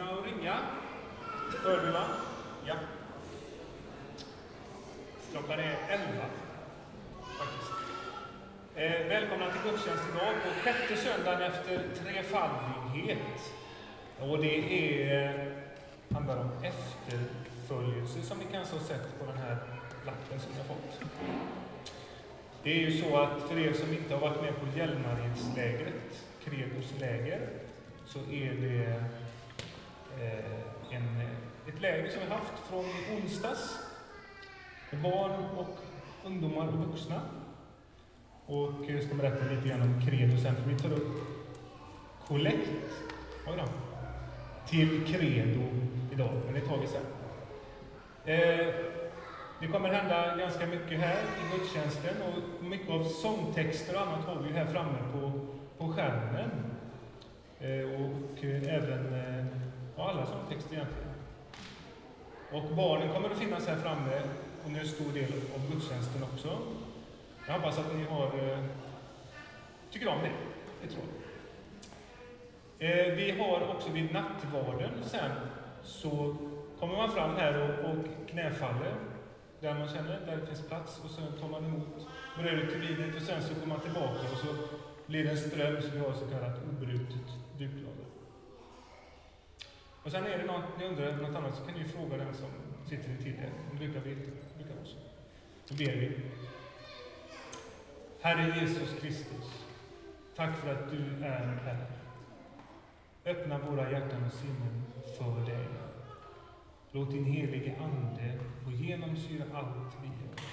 ringa och ringa. Hör va? Ja. Klockan är elva, faktiskt. Eh, välkomna till gudstjänst idag på sjätte söndagen efter trefaldighet. Och det är, eh, handlar om efterföljelse som ni kanske har sett på den här lappen som ni har fått. Det är ju så att för er som inte har varit med på Hjälmaredslägret, Credos läger, så är det Eh, en, ett läger som vi haft från i onsdags. Med barn och ungdomar och vuxna. Och jag ska berätta lite grann om Credo sen, för vi tar upp kollekt till Credo idag, men det tar vi sen. Eh, det kommer hända ganska mycket här i gudstjänsten och mycket av sångtexter och annat har vi här framme på, på skärmen. Eh, och eh, även eh, Ja, alla sångtexter egentligen. Och barnen kommer att finnas här framme under en stor del av gudstjänsten också. Jag hoppas att ni har, eh, tycker om det. Det tror jag. Eh, vi har också vid nattvarden sen, så kommer man fram här och, och knäfaller där man känner, där det finns plats, och sen tar man emot brödet till vinet och sen så går man tillbaka och så blir det en ström som vi har så kallat obrutet. Och sen är det något, ni undrar över något annat så kan ni fråga den som sitter intill er. De brukar vi Brukar vara. Då ber vi. Herre Jesus Kristus, tack för att du är här. Öppna våra hjärtan och sinnen för dig. Låt din helige Ande få genomsyra allt vi gör.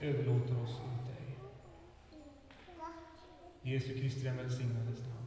Vi överlåter oss åt dig. Jesu Kristi den välsignades namn.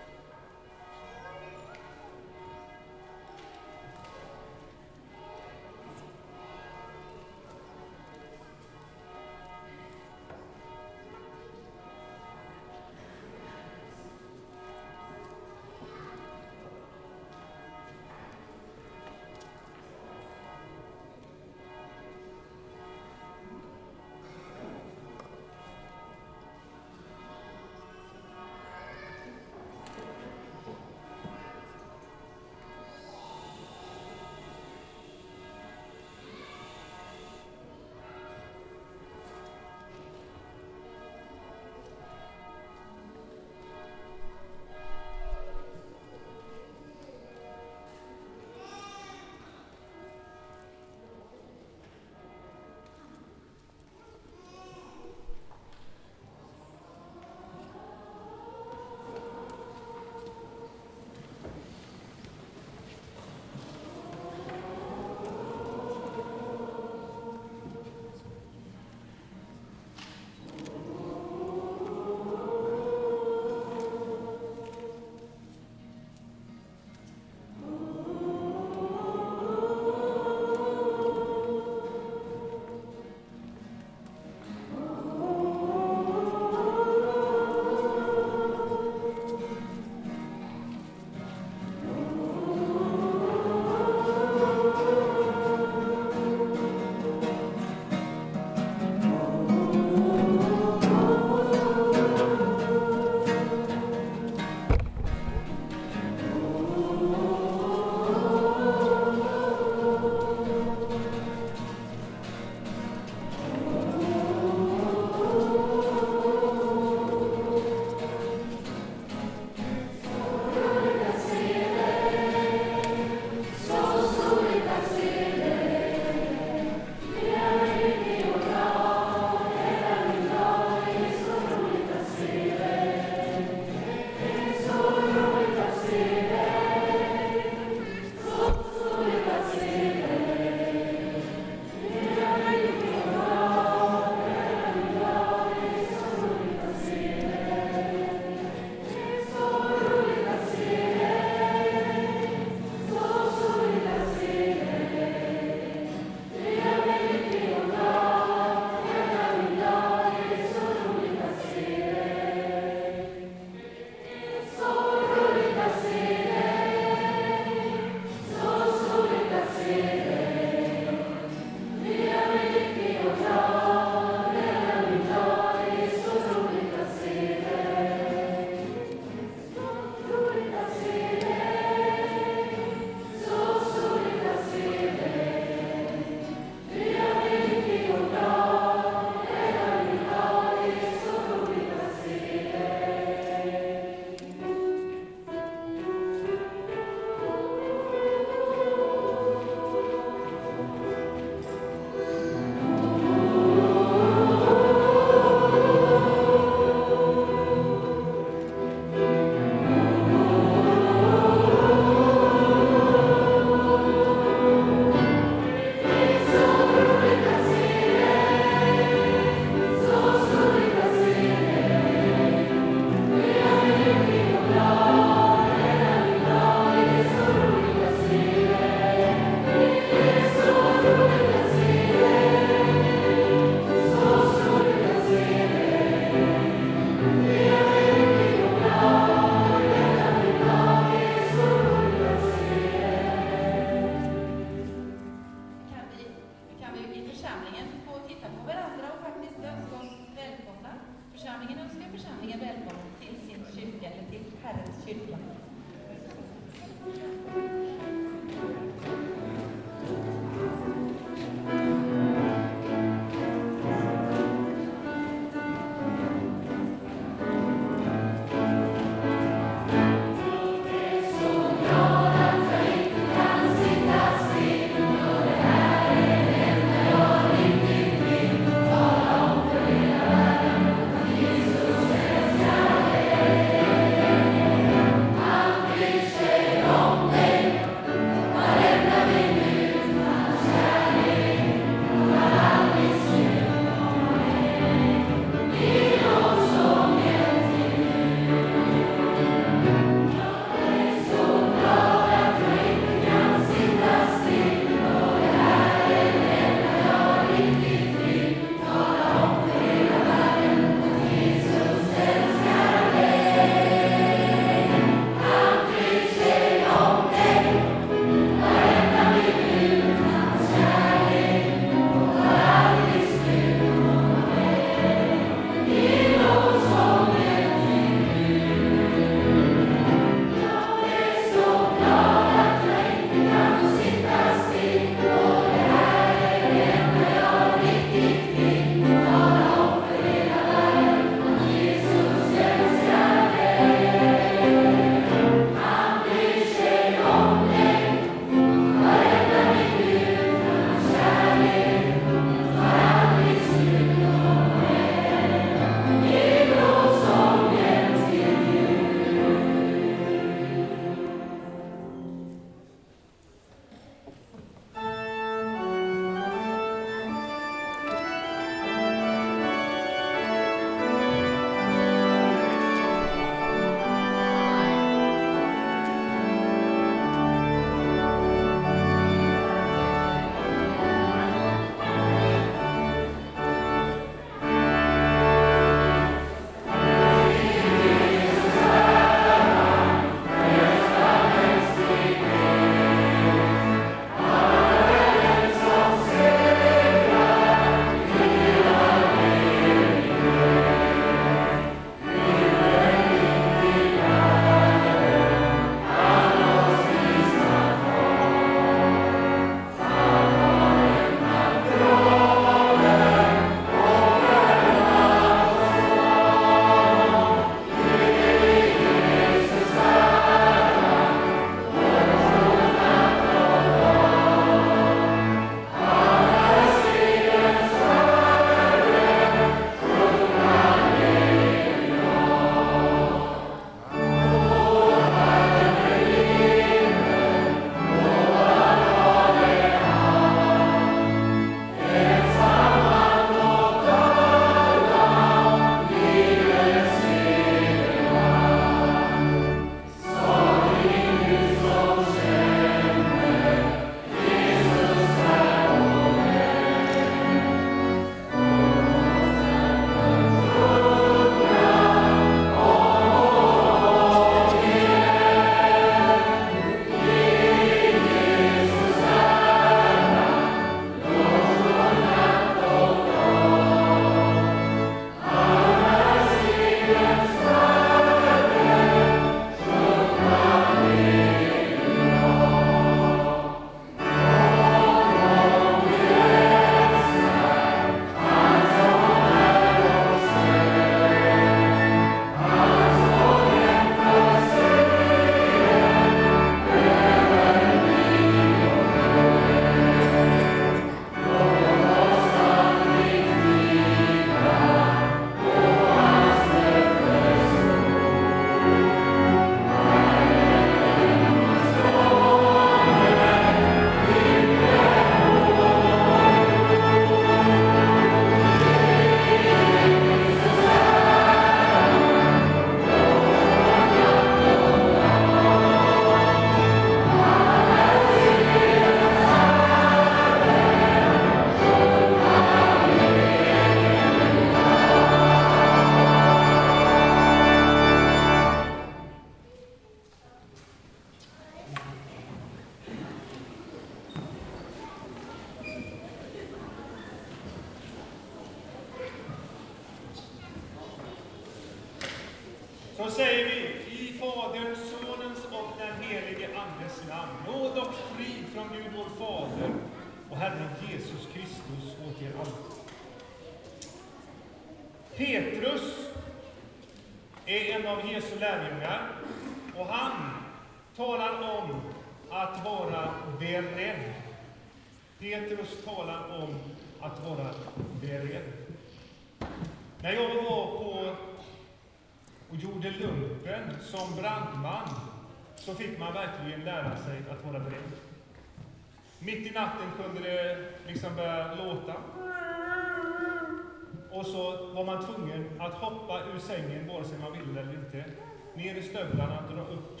Stövlarna, dra upp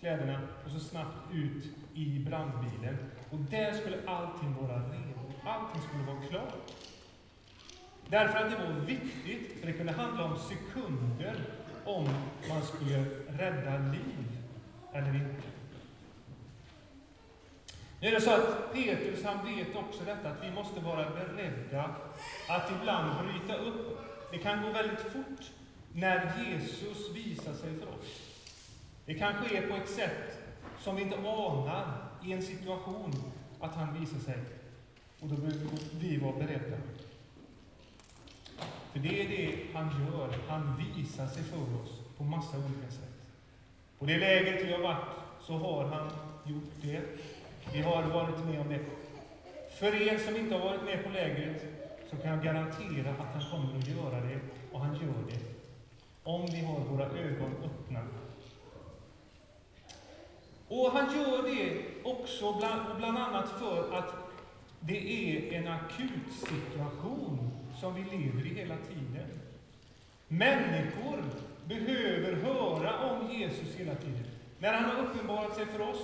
kläderna och så snabbt ut i brandbilen. Och där skulle allting vara redo. Allting skulle vara klart. Därför att det var viktigt, för det kunde handla om sekunder om man skulle rädda liv eller inte. Nu är det så att Petrus han vet också detta, att vi måste vara beredda att ibland bryta upp. Det kan gå väldigt fort när Jesus visar sig för oss. Det kan ske på ett sätt som vi inte anar i en situation att han visar sig. Och då behöver vi vara beredda. För det är det han gör. Han visar sig för oss på massa olika sätt. På det läget vi har varit så har han gjort det. Vi har varit med om det. För er som inte har varit med på lägret så kan jag garantera att han kommer att göra det, och han gör det. Om vi har våra ögon öppna. Och han gör det också bland, bland annat för att det är en akut situation som vi lever i hela tiden. Människor behöver höra om Jesus hela tiden. När han har uppenbarat sig för oss,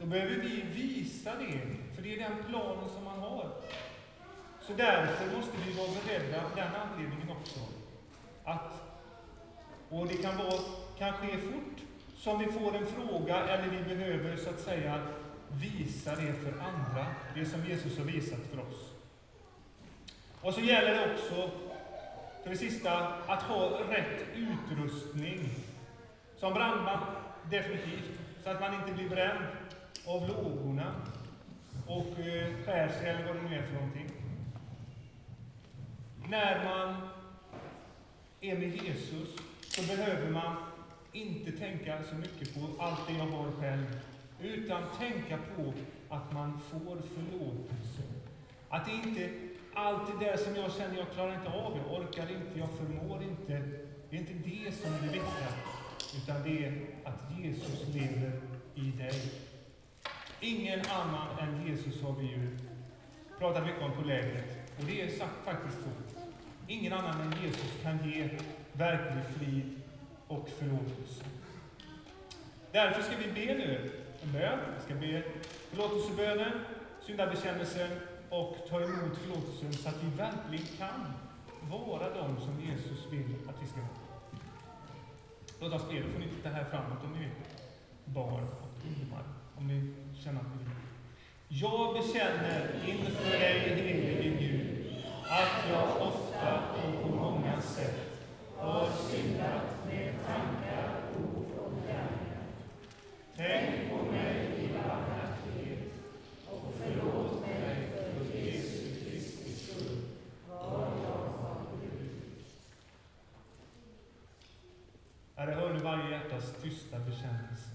då behöver vi visa det, för det är den planen som han har. Så därför måste vi vara beredda av den anledningen också. Att, och det kan, vara, kan ske fort, som vi får en fråga, eller vi behöver så att säga visa det för andra, det som Jesus har visat för oss. Och så gäller det också, för det sista, att ha rätt utrustning. Som brandman, definitivt, så att man inte blir bränd av lågorna och eh, skär sig, eller vad det nu är för någonting. När man är med Jesus så behöver man inte tänka så mycket på allt det jag har själv, utan tänka på att man får förlåtelse. Att det inte allt det där som jag känner, jag klarar inte av, jag orkar inte, jag förmår inte. Det är inte det som är det viktiga, utan det är att Jesus lever i dig. Ingen annan än Jesus har vi ju pratat mycket om på lägret, och det är sagt faktiskt så. Ingen annan än Jesus kan ge verklig frid och förlåtelse. Därför ska vi be nu en bön. Vi ska be förlåtelsebönen, syndabekännelsen och ta emot förlåtelsen så att vi verkligen kan vara de som Jesus vill att vi ska vara. Låt oss be. Då får ni titta här framåt om ni vill. barn och ungdomar, om ni känner att ni vill. Jag bekänner inför dig, helige Gud, att jag ofta och på många sätt har syndat med tankar, ord och gärningar. Tänk på mig i barmhärtighet och förlåt mig för Jesu Kristi skull vad jag har brutit. Herre, hör nu varje hjärtas tysta bekännelse.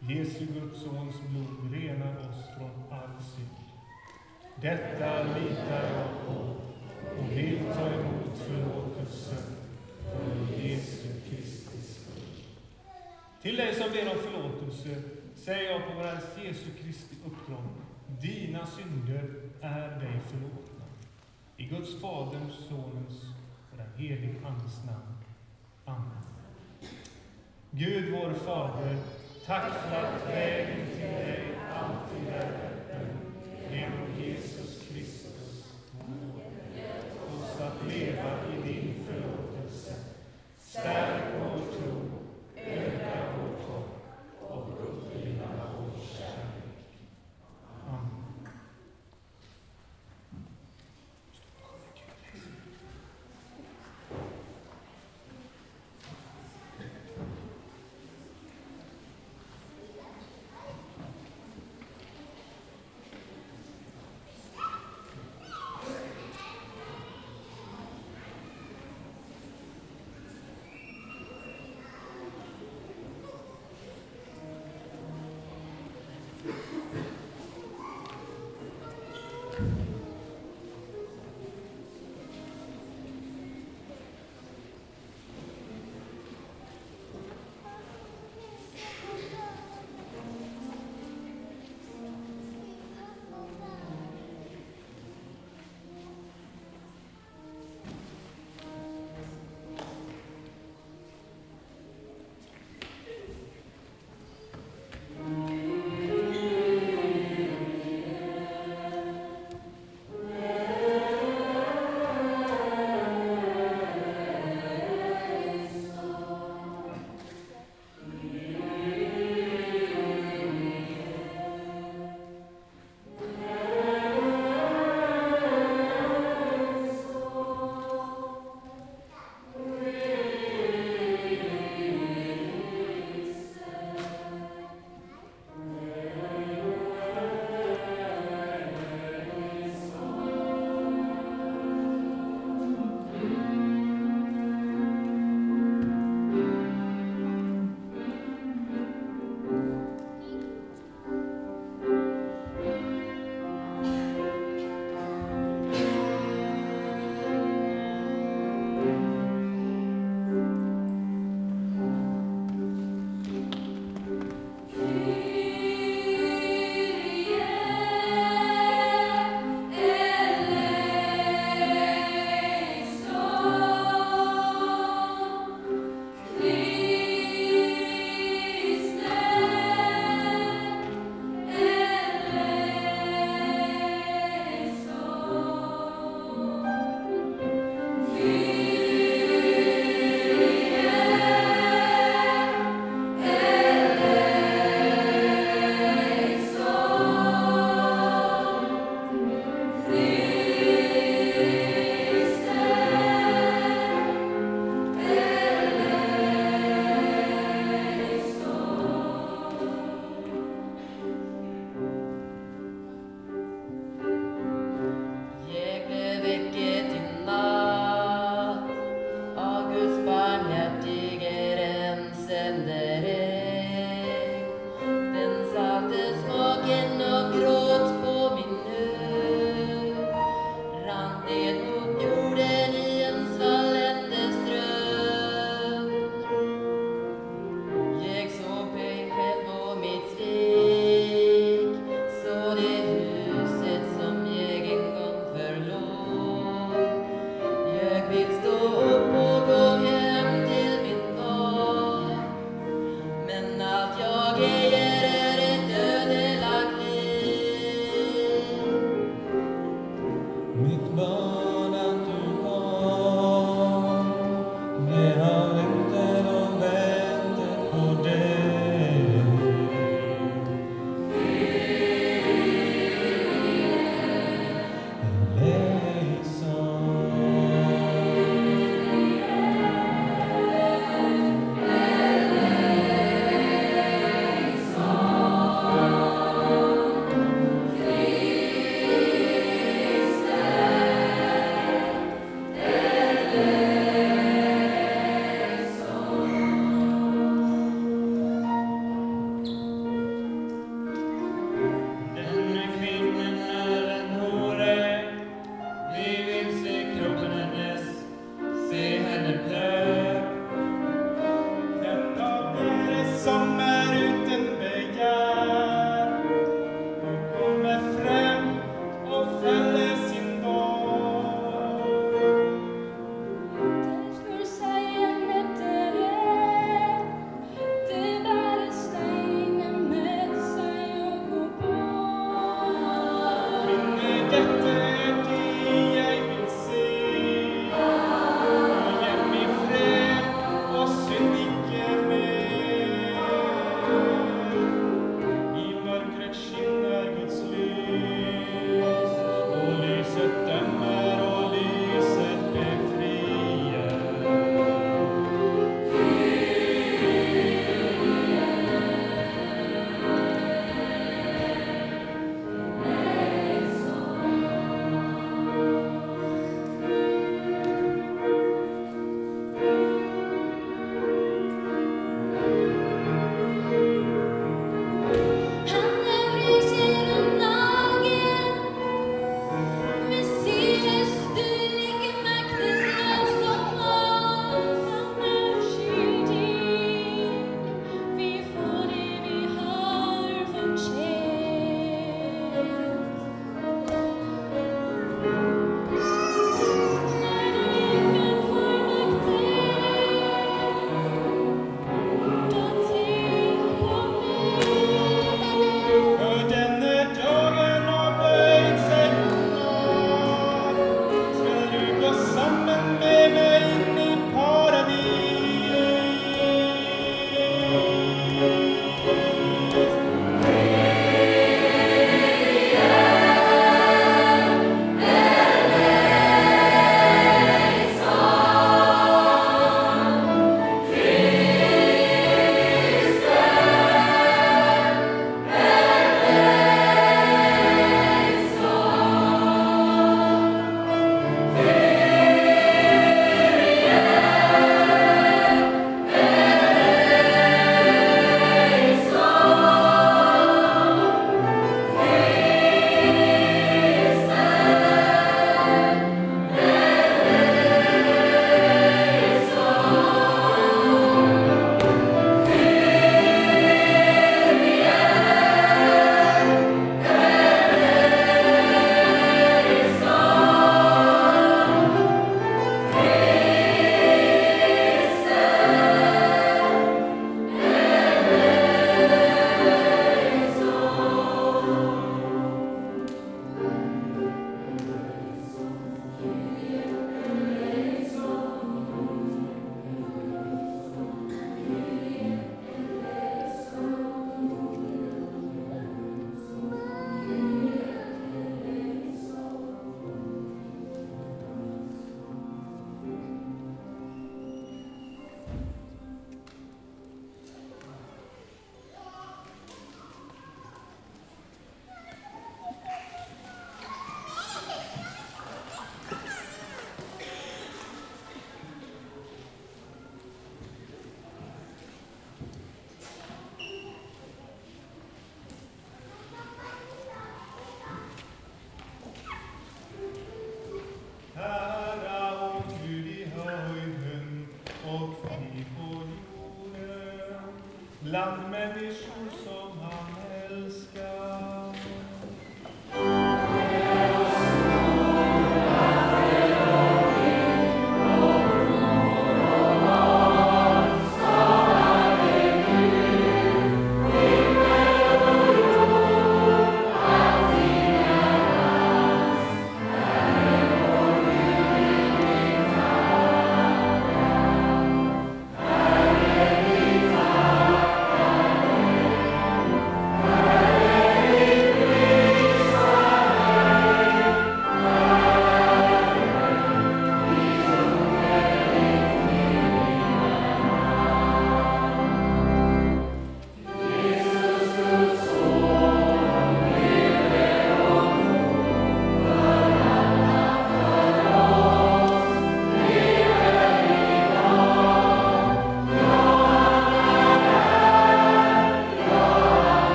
Jesu Guds Sons blod renar oss från all synd. Detta litar jag på och vill ta emot förlåtelsen för Jesu Kristi skull. Till dig som ber om förlåtelse säger jag på vår Jesu Kristi uppdrag, dina synder är dig förlåtna. I Guds Faderns, Sonens och den helige Andes namn. Amen. Gud vår Fader, tack för att vägen till dig alltid är öppen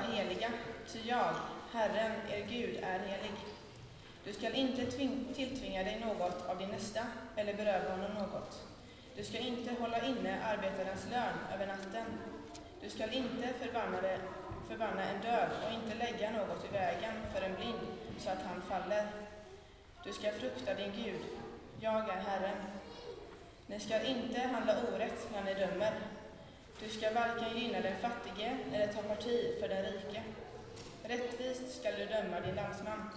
vara heliga, ty jag, Herren, er Gud, är helig. Du skall inte tilltvinga dig något av din nästa eller beröva honom något. Du skall inte hålla inne arbetarens lön över natten. Du skall inte förbanna, det, förbanna en död och inte lägga något i vägen för en blind så att han faller. Du ska frukta din Gud. Jag är Herren. Ni ska inte handla orätt när ni dömer. Du ska varken gynna den fattige eller ta parti för den rike. Rättvist skall du döma din landsman.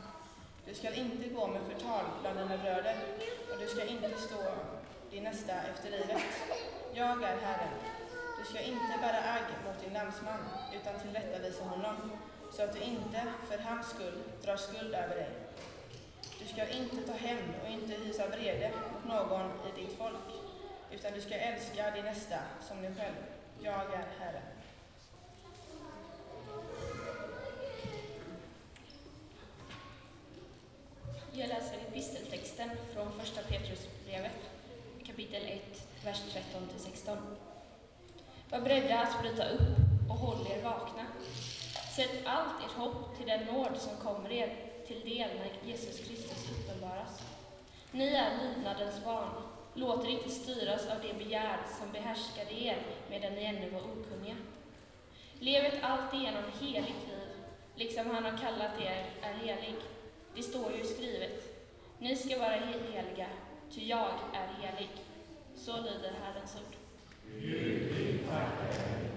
Du skall inte gå med förtal bland dina bröder och du ska inte stå din nästa efter livet. Jag är Herren. Du ska inte bära agg mot din landsman utan tillrättavisa honom så att du inte för hans skull drar skuld över dig. Du ska inte ta hämnd och inte hysa vrede mot någon i ditt folk utan du ska älska din nästa som dig själv. Jag är Herren. Jag läser episteltexten från första Petrusbrevet, kapitel 1, vers 13-16. Var beredda att bryta upp och håll er vakna. Sätt allt ert hopp till den nåd som kommer er till del när Jesus Kristus uppenbaras. Ni är lydnadens barn. Låt er inte styras av det begär som behärskade er medan ni ännu var okunniga. Lev ett alltigenom heligt liv, liksom han har kallat er är helig. Det står ju skrivet. Ni ska vara heliga, ty jag är helig. Så lyder Herrens ord. Gud, vi tackar dig.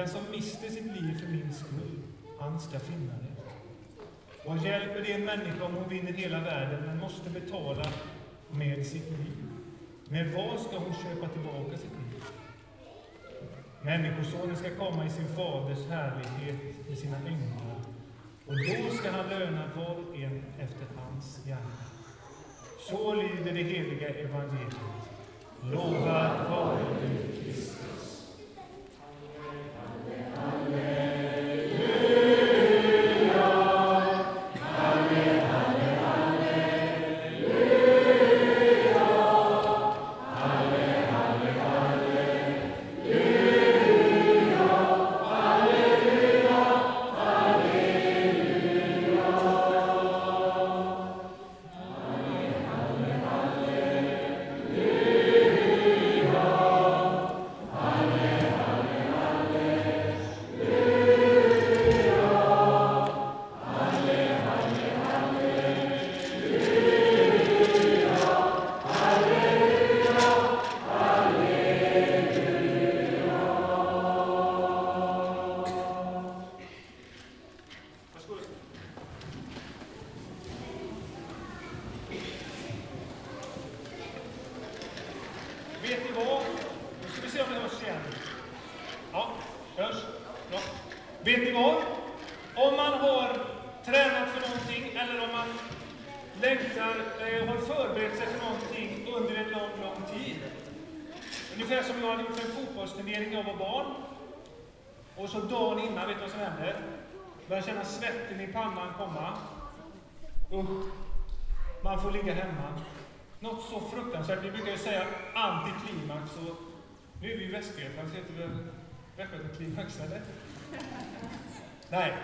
Den som mister sitt liv för min skull, han ska finna det. Vad hjälper det en människa om hon vinner hela världen men måste betala med sitt liv? Med vad ska hon köpa tillbaka sitt liv? Människosonen ska komma i sin faders härlighet med sina änglar och då ska han löna var och en efter hans gärning. Så lyder det heliga evangeliet. Lovad vare du, Kristus.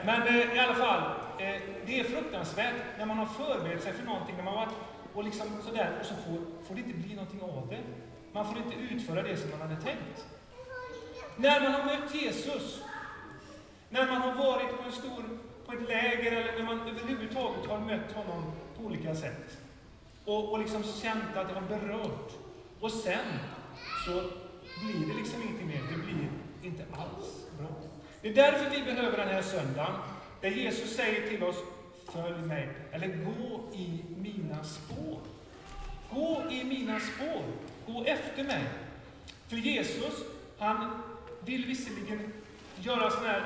Men eh, i alla fall. Eh, det är fruktansvärt när man har förberett sig för någonting, när man varit och liksom sådär, och så får, får det inte bli någonting av det. Man får inte utföra det som man hade tänkt. När man har mött Jesus, när man har varit på, en stor, på ett läger eller när man överhuvudtaget har mött honom på olika sätt och, och liksom känt att det har berört. Och sen så blir det liksom ingenting mer. Det blir inte alls bra. Det är därför vi behöver den här söndagen, där Jesus säger till oss, följ mig, eller gå i mina spår. Gå i mina spår. Gå efter mig. För Jesus, han vill visserligen göra sådana här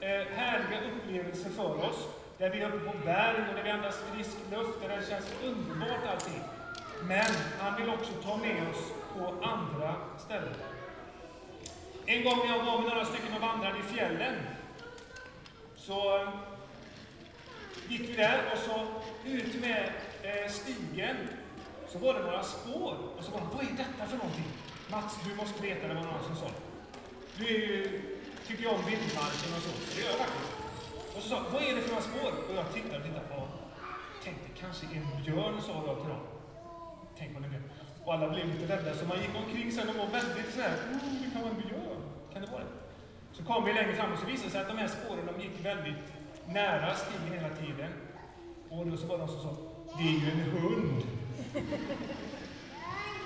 eh, härliga upplevelser för oss, där vi är uppe på berg och där vi andas frisk luft, där det känns underbart allting. Men han vill också ta med oss på andra ställen. En gång när jag var med några stycken och vandrade i fjällen, så eh, gick vi där och så ut med eh, stigen, så var det några spår. Och så var de, vad är detta för någonting? Mats, du måste veta, det var någon som sa. Du är ju, tycker ju om vildmarken och så. Det gör jag faktiskt. Och så sa vad är det för några spår? Och jag tittade och tittade. på. tänkte kanske en björn, sa jag till dem. Tänk om det blev. Och alla blev lite rädda, så man gick omkring sen och var väldigt sådär, oh, mm, det kan vara en björn. Kan det vara det? Så kom vi längre fram och så visade det sig att de här spåren, de gick väldigt nära stigen hela tiden. Och då så var det någon som sa, det är ju en hund.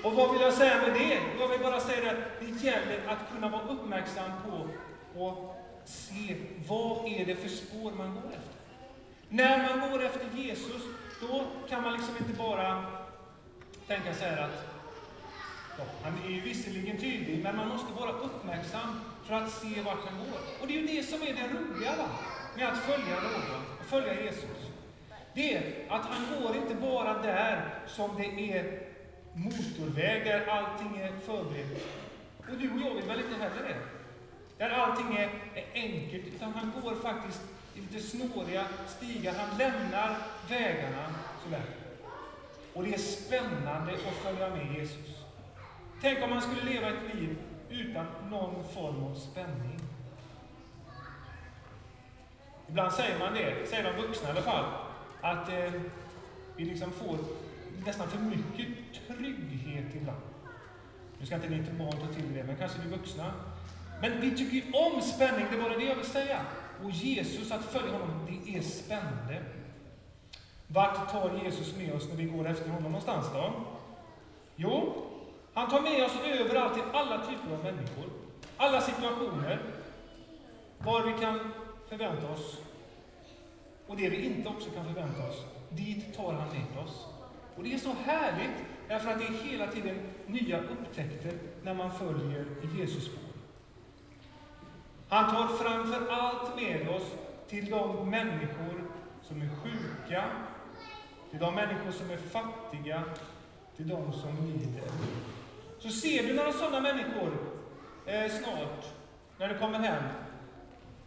Och vad vill jag säga med det? Jag vill bara säga att det gäller att kunna vara uppmärksam på och se vad är det för spår man går efter. När man går efter Jesus, då kan man liksom inte bara tänka så här att han är ju visserligen tydlig, men man måste vara uppmärksam för att se vart han går. Och det är ju det som är det roliga va? med att följa någon, och följa Jesus. Det är att han går inte bara där som det är motorvägar, allting är förberett. Och du och jag vill väl inte heller det? Där allting är, är enkelt, utan han går faktiskt i lite snåriga stigar. Han lämnar vägarna sådär. Och det är spännande att följa med Jesus. Tänk om man skulle leva ett liv utan någon form av spänning. Ibland säger man det, säger de vuxna i alla fall, att eh, vi liksom får nästan för mycket trygghet ibland. Nu ska inte ni barn ta till det, men kanske vi vuxna. Men vi tycker ju om spänning, det är bara det jag vill säga. Och Jesus, att följa honom, det är spännande. Vart tar Jesus med oss när vi går efter honom någonstans då? Jo, han tar med oss överallt till alla typer av människor, alla situationer, var vi kan förvänta oss och det vi inte också kan förvänta oss. Dit tar han med oss. Och det är så härligt, därför att det är hela tiden nya upptäckter när man följer i Jesus spår. Han tar framför allt med oss till de människor som är sjuka, till de människor som är fattiga, till de som lider. Så ser du några sådana människor eh, snart, när du kommer hem,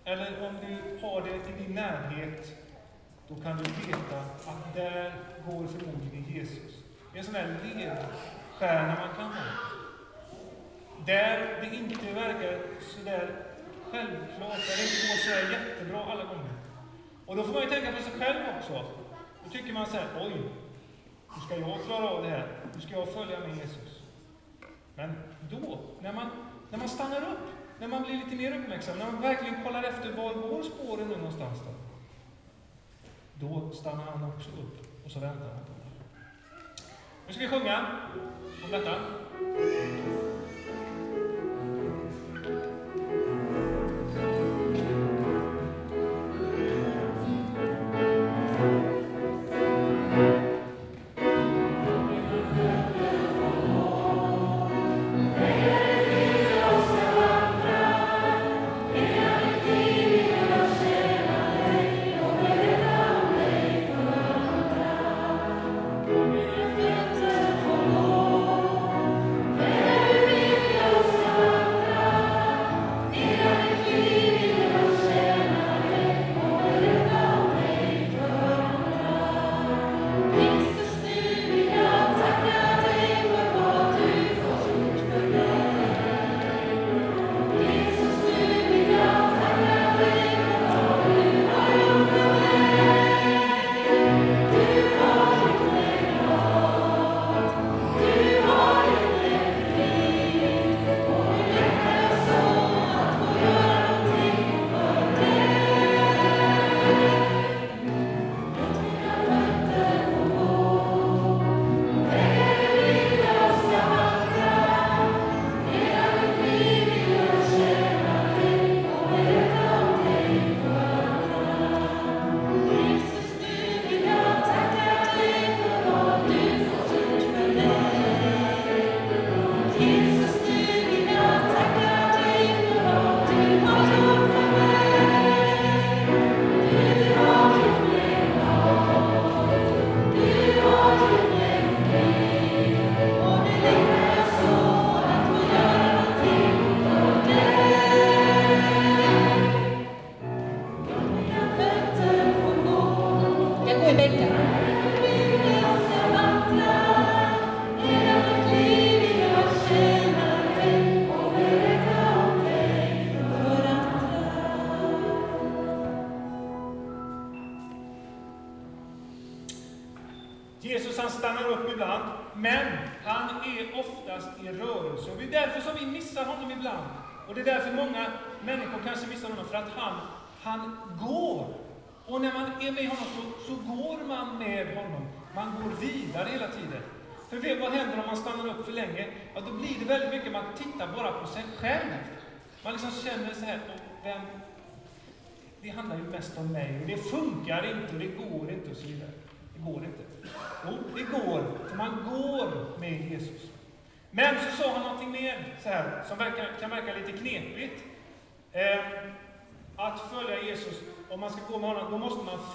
eller om du har det i din närhet, då kan du veta att där går förmodligen Jesus. Det är en sån där ledstjärna man kan ha. Där det inte verkar sådär självklart, där det inte går sådär jättebra alla gånger. Och då får man ju tänka på sig själv också. Då tycker man så här, oj, hur ska jag klara av det här? Hur ska jag följa med Jesus? Men då, när man, när man stannar upp, när man blir lite mer uppmärksam, när man verkligen kollar efter var går spåren nu någonstans då? Då stannar han också upp och så väntar han på mig. Nu ska vi sjunga om detta.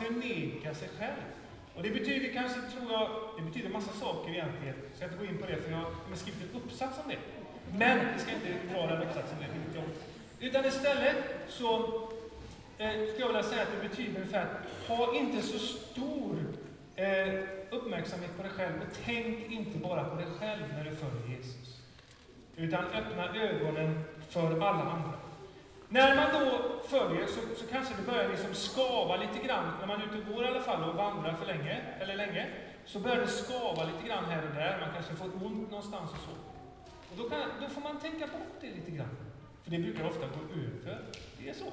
Förneka sig själv. Och det betyder kanske, tror jag, det betyder massa saker egentligen. Jag ska inte gå in på det, för jag har skrivit en uppsats om det. Men vi ska inte dra den uppsatsen, det vet jobb. Utan istället så eh, skulle jag vilja säga att det betyder ungefär, ha inte så stor eh, uppmärksamhet på dig själv och tänk inte bara på dig själv när du följer Jesus. Utan öppna ögonen för alla andra. När man då följer så, så kanske det börjar liksom skava lite grann, när man är ute och går i alla fall och vandrar för länge, eller länge, så börjar det skava lite grann här och där, man kanske får ont någonstans och så. Och då, kan, då får man tänka bort det lite grann. För det brukar ofta gå över. Det är så.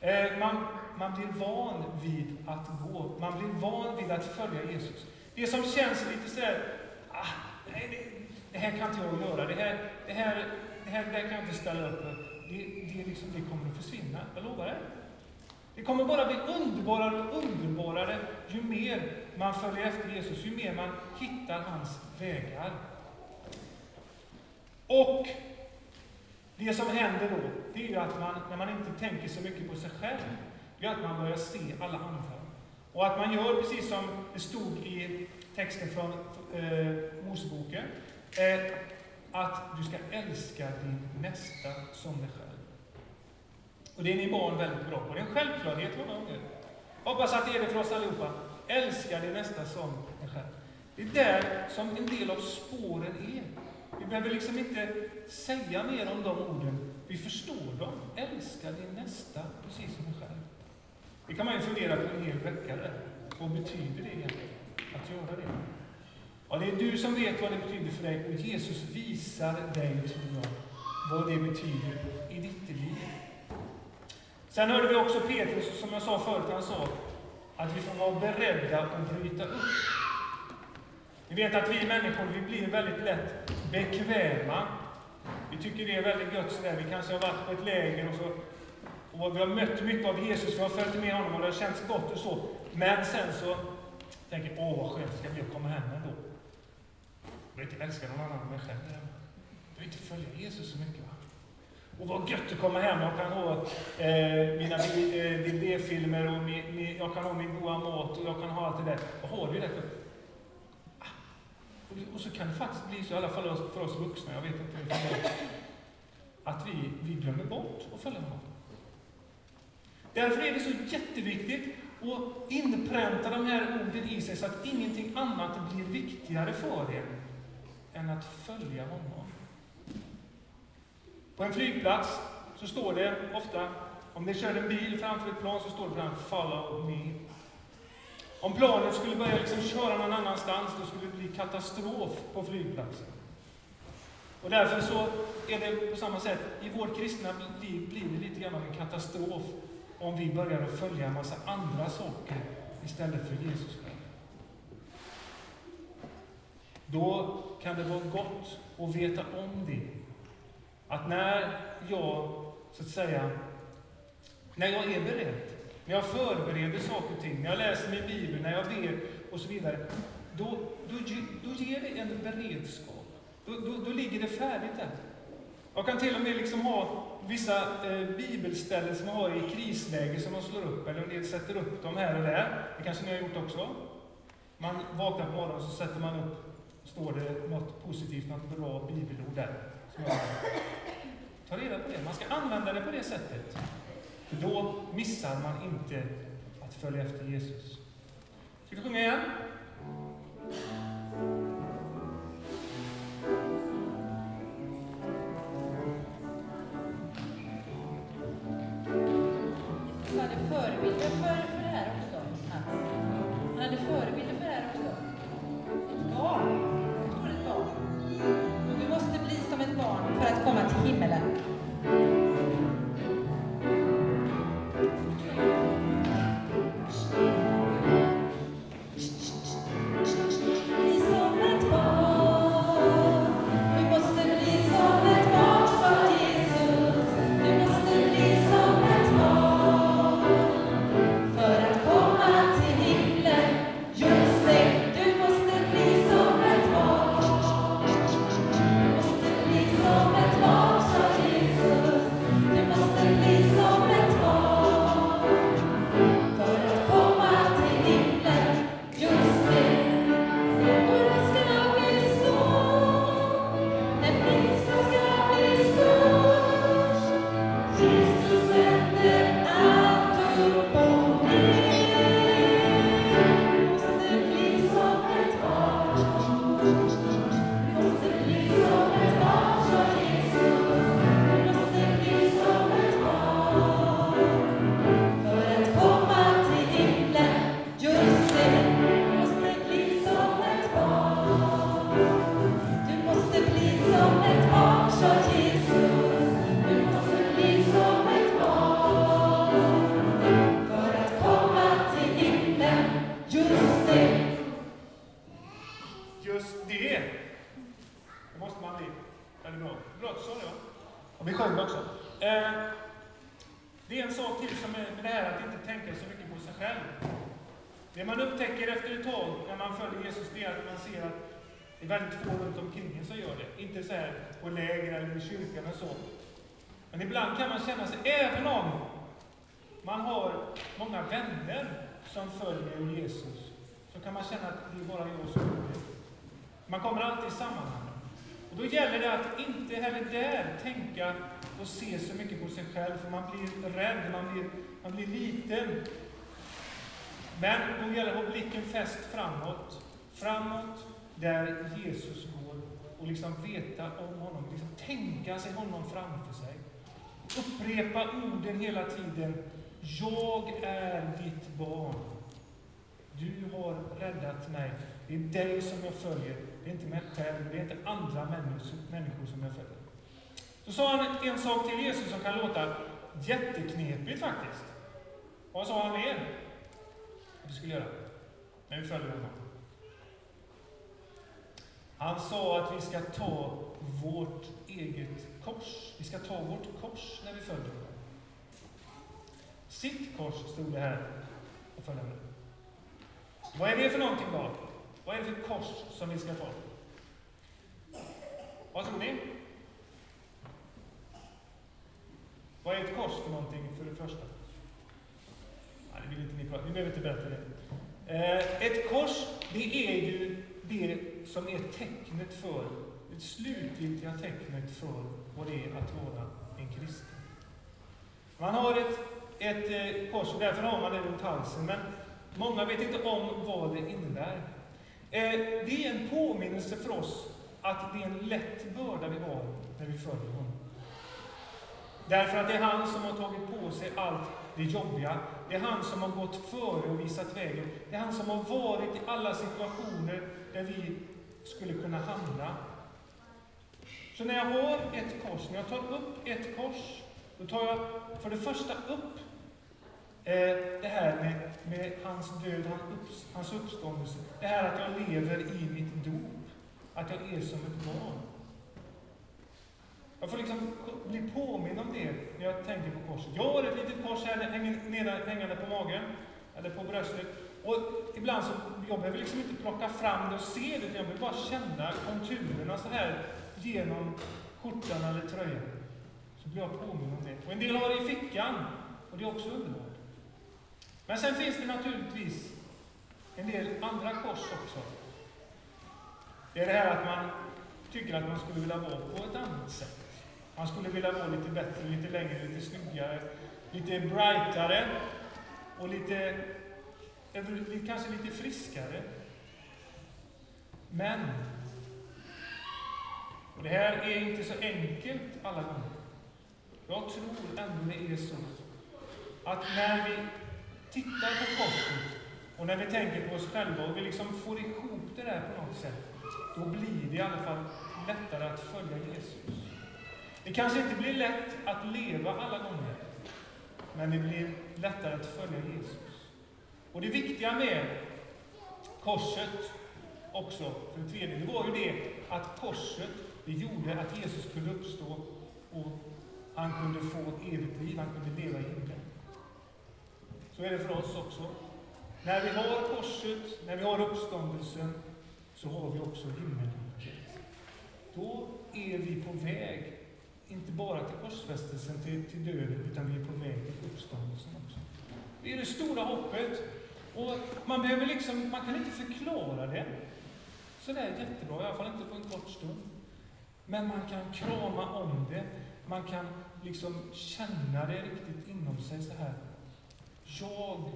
Eh, man, man blir van vid att gå. Man blir van vid att följa Jesus. Det som känns lite sådär, ah, nej, det, det här kan inte jag göra, det här, det här, det här, det här kan jag inte ställa upp med, det, det, liksom, det kommer att försvinna, jag lovar det. Det kommer bara bli underbarare och underbarare ju mer man följer efter Jesus, ju mer man hittar hans vägar. Och det som händer då, det är ju att man, när man inte tänker så mycket på sig själv, det är att man börjar se alla andra. Och att man gör precis som det stod i texten från eh, Moseboken, eh, att du ska älska din nästa som dig själv. Och det är ni barn väldigt bra på. Det är en självklarhet många gånger. Hoppas att det är det för oss allihopa. Älska din nästa som dig själv. Det är där som en del av spåren är. Vi behöver liksom inte säga mer om de orden. Vi förstår dem. Älska din nästa precis som dig själv. Det kan man ju fundera på en hel vecka där. Vad betyder det egentligen? Att göra det? Ja, det är du som vet vad det betyder för dig och Jesus visar dig, tror jag, vad det betyder i ditt liv. Sen hörde vi också Petrus, som jag sa förut, han sa att vi får vara beredda att bryta upp. Vi vet att vi människor, vi blir väldigt lätt bekväma. Vi tycker det är väldigt gött sådär. Vi kanske har varit på ett läger och så och vi har mött mycket av Jesus, vi har följt med honom och det har känts gott och så. Men sen så tänker jag, åh vad skönt det ska bli att komma hem ändå. Jag vill inte älska någon annan än mig själv. Jag vill inte följa Jesus så mycket. Va? Och vad gött att komma hem. Jag kan ha eh, mina eh, DB-filmer och min, min, jag kan ha min goda mat och jag kan ha allt det där. Jag har det. Ah. Och, och så kan det faktiskt bli så, i alla fall för oss vuxna, jag vet inte hur det är, att vi, vi glömmer bort att följa honom. Därför är det så jätteviktigt att inpränta de här orden i sig så att ingenting annat blir viktigare för er än att följa honom. På en flygplats så står det ofta, om ni kör en bil framför ett plan så står det ibland ”Follow me”. Om planet skulle börja liksom köra någon annanstans, då skulle det bli katastrof på flygplatsen. Och därför så är det på samma sätt, i vårt kristna liv blir det lite grann av en katastrof om vi börjar att följa en massa andra saker istället för Jesus själv. Då kan det vara gott att veta om det. Att när jag, så att säga, när jag är beredd, när jag förbereder saker och ting, när jag läser min bibel, när jag ber och så vidare, då, då, då ger det en beredskap. Då, då, då ligger det färdigt där. Jag kan till och med liksom ha vissa eh, bibelställen som jag har i krisläge som man slår upp, eller en del sätter upp dem här och där. Det kanske ni har gjort också? Man vaknar på morgonen och så sätter man upp, står det något positivt, något bra bibelord där. Ta reda på det. Man ska använda det på det sättet. För då missar man inte att följa efter Jesus. Ska vi sjunga igen? Eller i kyrkan och så. Men ibland kan man känna sig, även om man har många vänner som följer Jesus, så kan man känna att det är bara jag som gör det. Man kommer alltid i sammanhang. Och då gäller det att inte heller där tänka och se så mycket på sig själv, för man blir rädd, man blir, man blir liten. Men då gäller det att ha blicken fäst framåt. Framåt där Jesus går och liksom veta om honom, tänka sig honom framför sig. Upprepa orden hela tiden. Jag är ditt barn. Du har räddat mig. Det är dig som jag följer. Det är inte mig själv, det är inte andra människor som jag följer. Så sa han en sak till Jesus som kan låta jätteknepigt faktiskt. Vad sa han mer? Att vi skulle göra Men vi följer honom. Han sa att vi ska ta vårt eget kors. Vi ska ta vårt kors när vi följer honom. Sitt kors stod det här och följde med. Vad är det för någonting då? Vad är det för kors som vi ska ta? Vad tror ni? Vad är ett kors för någonting för det första? Nej, det vill inte ni prata Vi behöver inte berätta det. Eh, ett kors, det är ju det som är tecknet för, det slutgiltiga tecknet för vad det är att vara en kristen. Man har ett, ett eh, kors och därför har man det runt halsen, men många vet inte om vad det innebär. Eh, det är en påminnelse för oss att det är en lätt börda vi har när vi följer honom. Därför att det är han som har tagit på sig allt det jobbiga. Det är han som har gått före och visat vägen. Det är han som har varit i alla situationer där vi skulle kunna hamna. Så när jag har ett kors, när jag tar upp ett kors, då tar jag för det första upp eh, det här med, med hans död, hans uppståndelse. Det här att jag lever i mitt dop. Att jag är som ett barn. Jag får liksom bli påminn om det när jag tänker på korset. Jag har ett litet kors här hängande på magen, eller på bröstet. Och ibland så, jag behöver liksom inte plocka fram det och se det, utan jag vill bara känna konturerna så här genom skjortan eller tröjan. Så blir jag påminn om det. Och en del har det i fickan, och det är också underbart. Men sen finns det naturligtvis en del andra kors också. Det är det här att man tycker att man skulle vilja vara på ett annat sätt. Man skulle vilja vara lite bättre, lite längre, lite snyggare, lite brightare och lite, kanske lite friskare. Men, och det här är inte så enkelt alla gånger. Jag tror ändå det är så att när vi tittar på korset och när vi tänker på oss själva och vi liksom får ihop det där på något sätt, då blir det i alla fall lättare att följa Jesus. Det kanske inte blir lätt att leva alla gånger, men det blir lättare att följa Jesus. Och det viktiga med korset också, för det tredje, det var ju det att korset, det gjorde att Jesus kunde uppstå och han kunde få evigt liv, han kunde leva i himlen. Så är det för oss också. När vi har korset, när vi har uppståndelsen, så har vi också himmelriket. Då är vi på väg, inte bara till korsfästelsen, till, till döden, utan vi är på väg till uppståndelsen också. Det är det stora hoppet. Och man behöver liksom, man kan inte förklara det sådär jättebra, i alla fall inte på en kort stund. Men man kan krama om det, man kan liksom känna det riktigt inom sig så här. Jag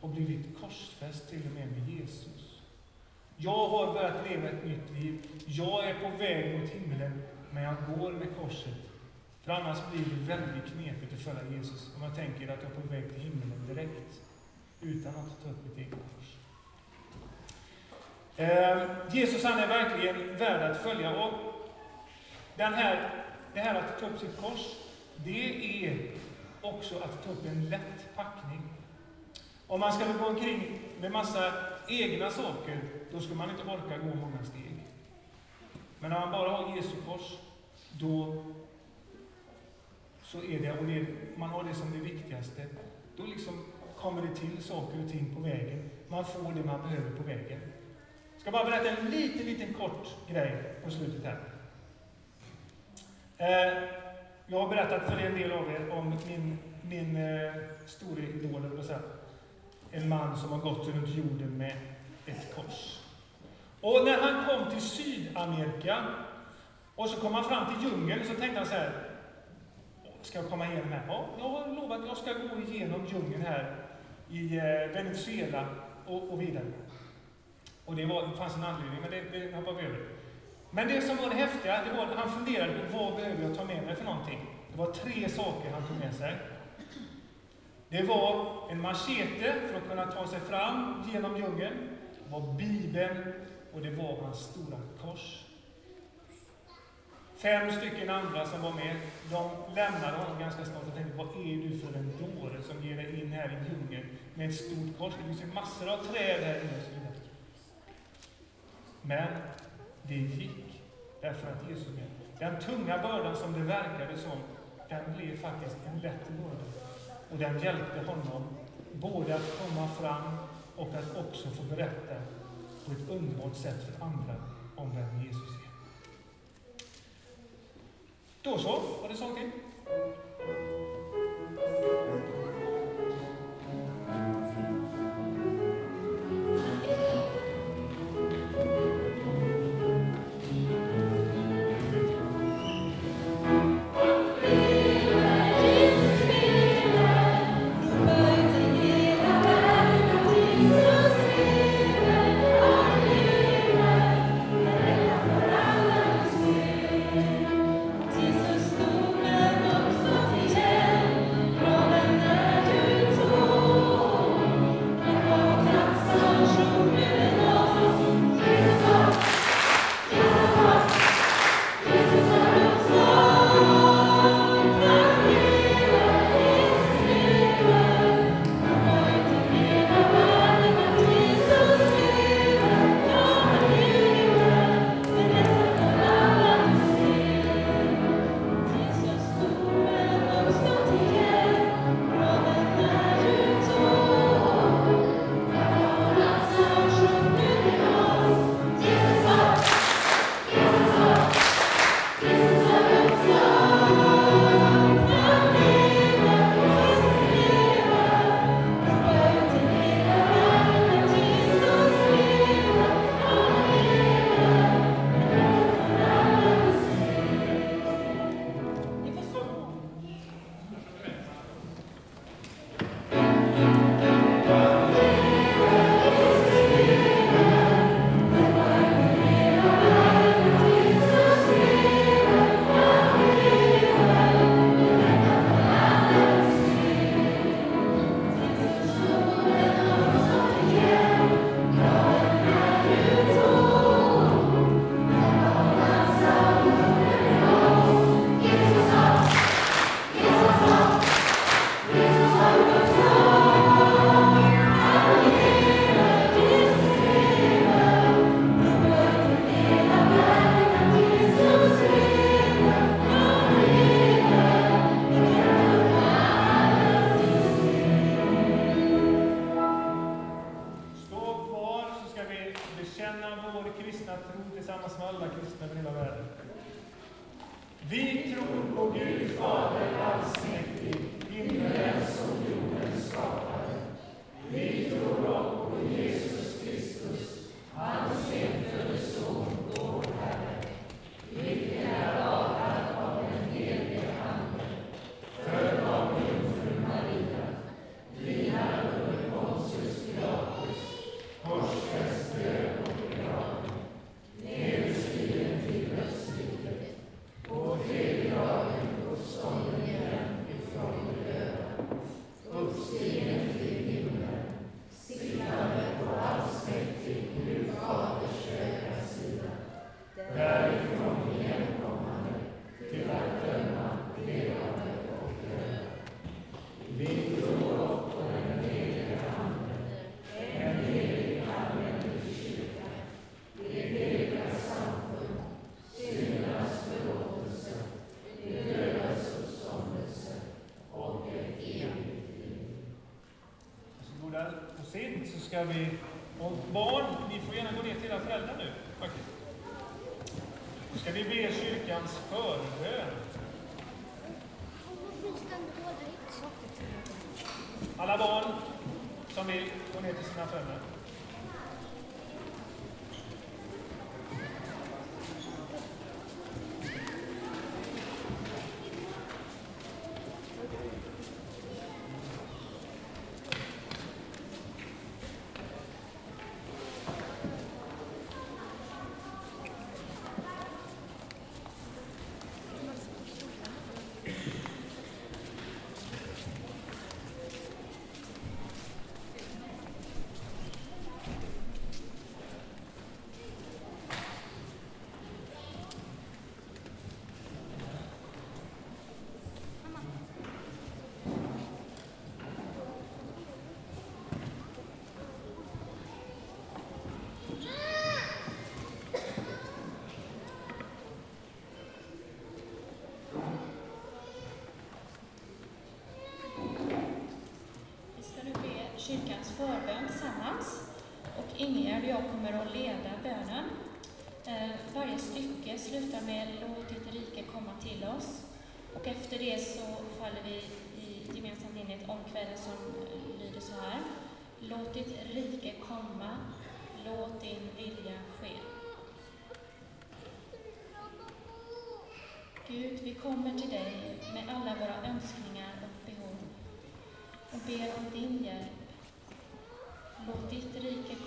har blivit korsfäst till och med med Jesus. Jag har börjat leva ett nytt liv. Jag är på väg mot himlen, men jag går med korset. För annars blir det väldigt knepigt att följa Jesus om jag tänker att jag är på väg till himlen direkt, utan att ta upp mitt eget kors. Eh, Jesus han är verkligen värd att följa. Och den här, det här att ta upp sitt kors, det är också att ta upp en lätt packning. Om man ska gå omkring med massa egna saker, då ska man inte orka gå många steg. Men när man bara har Jesu kors, då så är det, och det, man har det som det viktigaste, då liksom kommer det till saker och ting på vägen. Man får det man behöver på vägen. Jag ska bara berätta en liten, liten kort grej på slutet här. Eh, jag har berättat för en del av er om min, min eh, store idol, en man som har gått runt jorden med ett kors. Och när han kom till Sydamerika och så kom han fram till djungeln så tänkte han så här. Ska jag komma igenom här? Ja, jag har lovat att jag ska gå igenom djungeln här i eh, Venezuela och, och vidare. Och det, var, det fanns en anledning, men det, det hoppar vi över. Men det som var det häftiga, det var att han funderade på vad behöver jag ta med mig för någonting. Det var tre saker han tog med sig. Det var en machete för att kunna ta sig fram genom djungeln. Det var Bibeln och det var hans stora kors. Fem stycken andra som var med, de lämnade honom ganska snart och tänkte, vad är du för en dåre som ger dig in här i djungeln med ett stort kors? Det finns ju massor av träd här inne. Men det gick, därför att Jesus med. Den tunga bördan som det verkade som, den blev faktiskt en lätt börda. Och den hjälpte honom både att komma fram och att också få berätta på ett underbart sätt för andra om vem Jesus är. Då så, var det sång till? Ska vi, och barn, ni får gärna gå ner till era föräldrar nu faktiskt. Då ska vi be kyrkans förbön. Alla barn som vill gå ner till sina föräldrar. Vi ska nu be kyrkans förbön tillsammans. Och Ingegärd och jag kommer att leda bönen. Eh, varje stycke slutar med Låt ditt rike komma till oss. Och efter det så faller vi i gemensamt in i ett omkväde som lyder så här. Låt ditt rike komma, låt din vilja ske. Gud, vi kommer till dig med alla våra önskningar och behov och ber om din hjälp. Ditt rike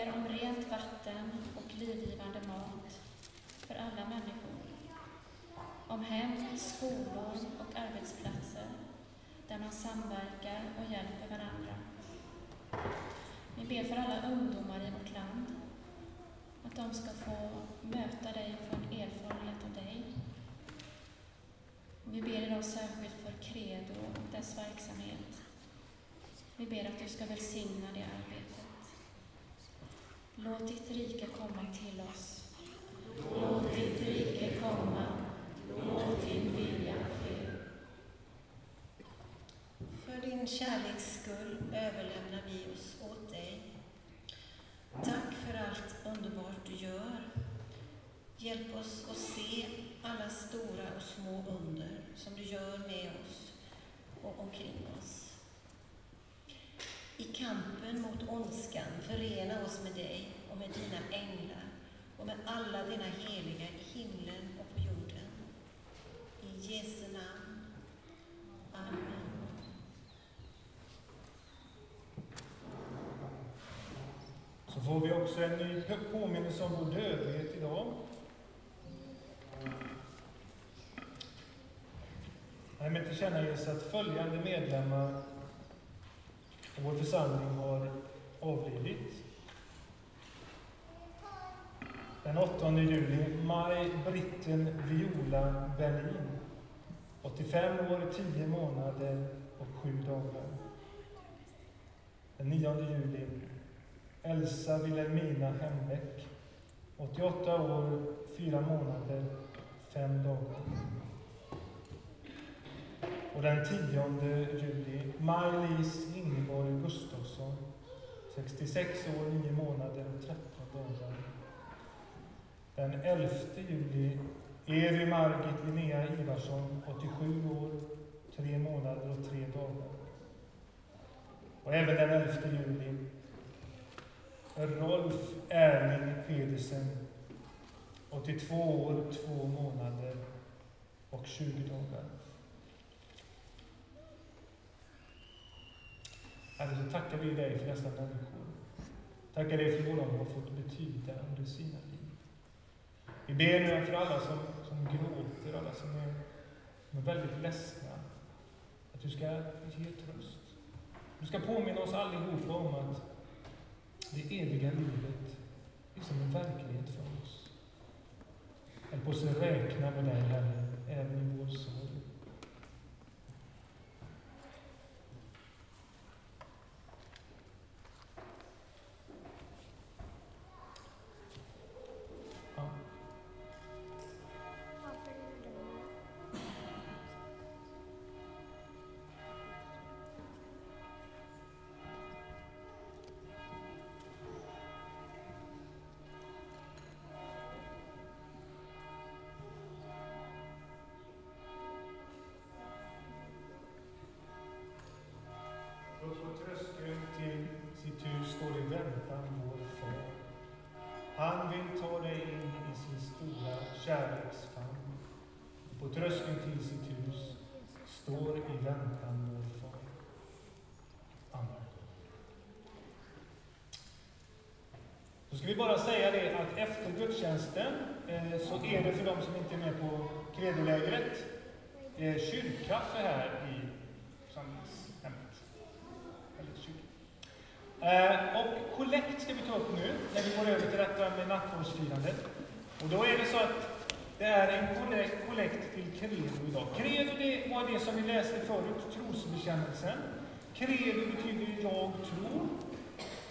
ber om rent vatten och livgivande mat för alla människor. Om hem, skolor och arbetsplatser där man samverkar och hjälper varandra. Vi ber för alla ungdomar i vårt land att de ska få möta dig och få en erfarenhet av dig. Vi ber idag särskilt för Credo och dess verksamhet. Vi ber att du ska välsigna det. Låt ditt rike komma till oss. Låt ditt rike komma. Låt din vilja ske. För din kärleks skull överlämnar vi oss åt dig. Tack för allt underbart du gör. Hjälp oss att se alla stora och små under som du gör med oss och omkring oss. I kampen mot ondskan förena oss med dig och med dina änglar och med alla dina heliga i himlen och på jorden. I Jesu namn. Amen. Så får vi också en ny påminnelse om vår dödlighet idag. Härmed tillkännages att följande medlemmar av vår församling har avlidit. Den 8 juli, Maj Britten Viola Berlin. 85 år, 10 månader och 7 dagar. Den 9 juli, Elsa Wilhelmina Hembäck. 88 år, 4 månader, 5 dagar. Och den 10 juli, Maj-Lis Ingeborg Gustafsson. 66 år, 9 månader och 13 dagar. Den 11 juli, Evi Margit Linnea Ivarsson, 87 år, 3 månader och 3 dagar. Och även den 11 juli, Rolf Erling Pedersen, 82 år, 2 månader och 20 dagar. Herre, så tackar vi dig för dessa människor. Tackar dig för vad de har fått betyda under sina liv. Vi ber nu för alla som, som gråter, alla som är, som är väldigt ledsna, att du ska ge tröst. Du ska påminna oss allihopa om att det eviga livet är som en verklighet för oss. Hjälp oss att räkna med dig, Herre, även i vår sorg. Gudstjänsten eh, så är det för de som inte är med på credolägret eh, kyrkkaffe här i församlingshemmet. Eh, och kollekt ska vi ta upp nu, när vi går över till detta med nattvardsfirandet. Och då är det så att det är en kollekt, kollekt till credo idag. Credo det var det som vi läste förut, trosbekännelsen. Credo betyder jag tror.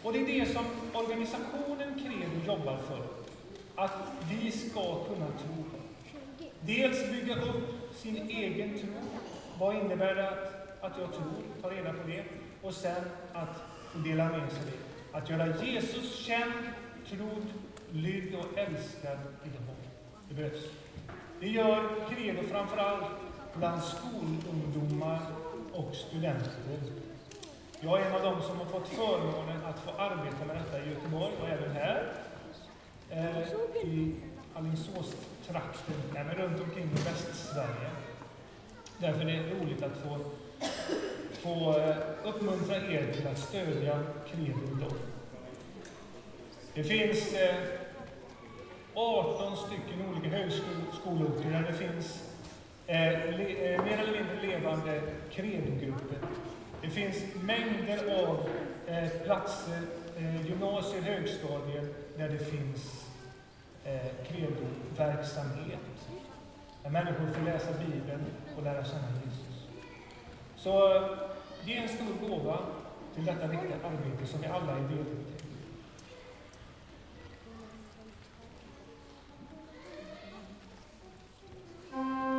Och det är det som organisationen Credo jobbar för. Att vi ska kunna tro. Dels bygga upp sin egen tro. Vad innebär det att, att jag tror? Ta reda på det. Och sen att dela med sig det. Att göra Jesus känd, trodd, lydd och älskad i idag. Det behövs. Det gör Credo framförallt bland skolungdomar och studenter. Jag är en av dem som har fått förmånen att få arbeta med detta i Göteborg och även här. Eh, I Alingsåstrakten, även runt omkring i Västsverige. Därför är det roligt att få, få eh, uppmuntra er till att stödja Credo. Det finns eh, 18 stycken olika högskoleorter där det finns eh, le, eh, mer eller mindre levande Kredogrupper. Det finns mängder av eh, platser, eh, gymnasier, högstadier, där det finns eh, Credo-verksamhet. Där människor får läsa Bibeln och lära känna Jesus. Så det ge en stor gåva till detta viktiga arbete som vi alla är delaktiga i. Thank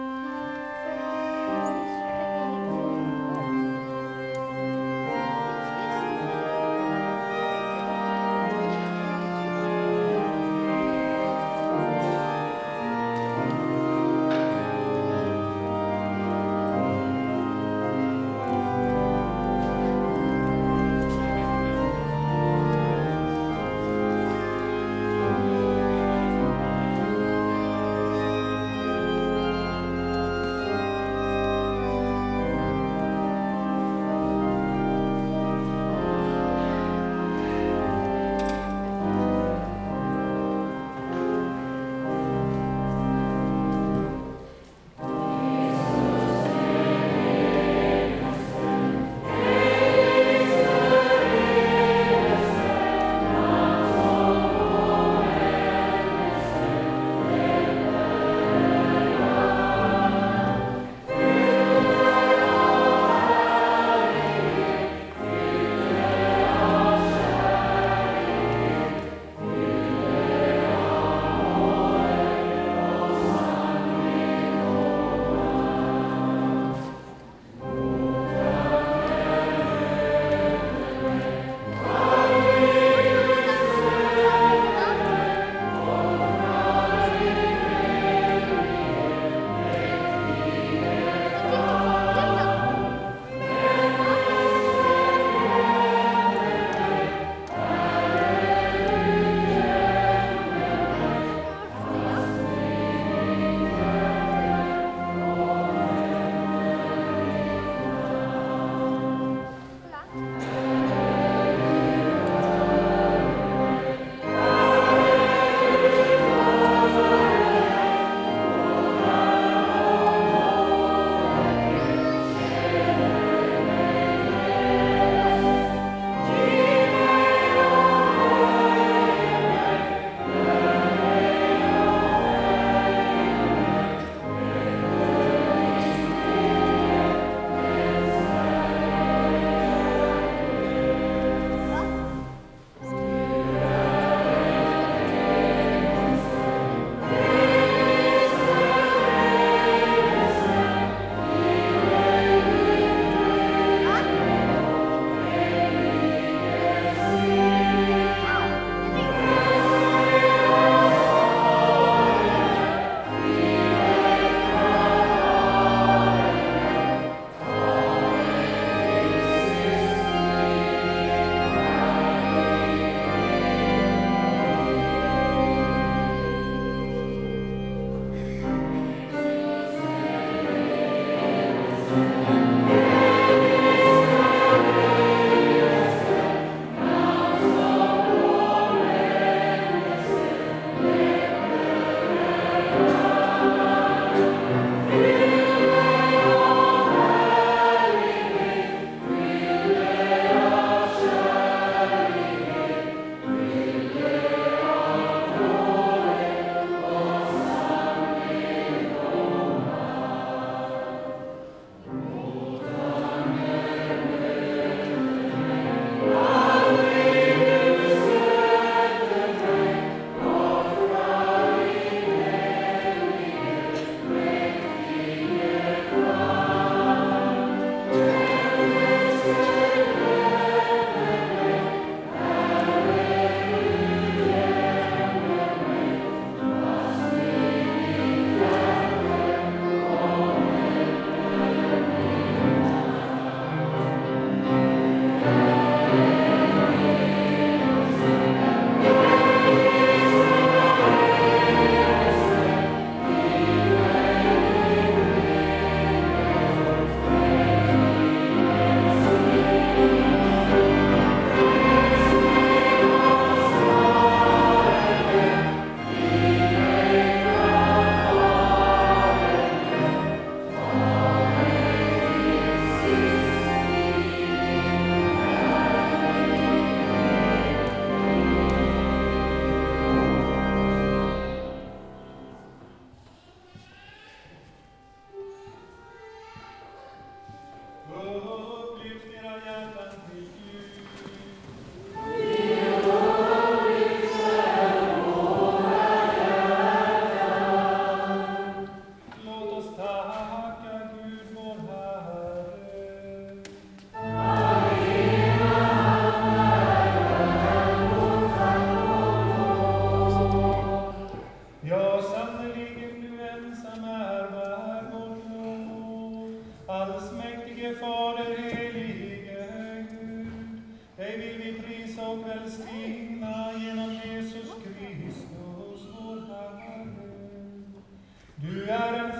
är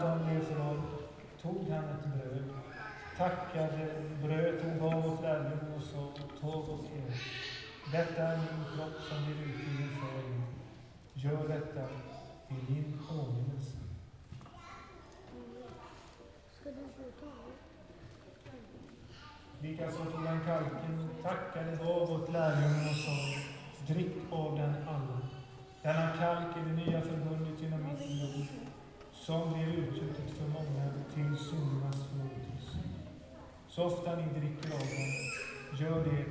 Den blev förrådd tog han ett bröd tackade, bröt och gav åt lärjungarna och sa, tag och ät. Detta är min kropp som blir utgiven för er. Gör detta i min åminnelse. Likaså tog han kalken, tackade, gav åt lärjungarna och sa, drick av den alla. Denna kalk är det nya förbundet genom mitt blod, som blir utgjutet för många till syndernas förlåtelse. Så ofta ni dricker av den, gör det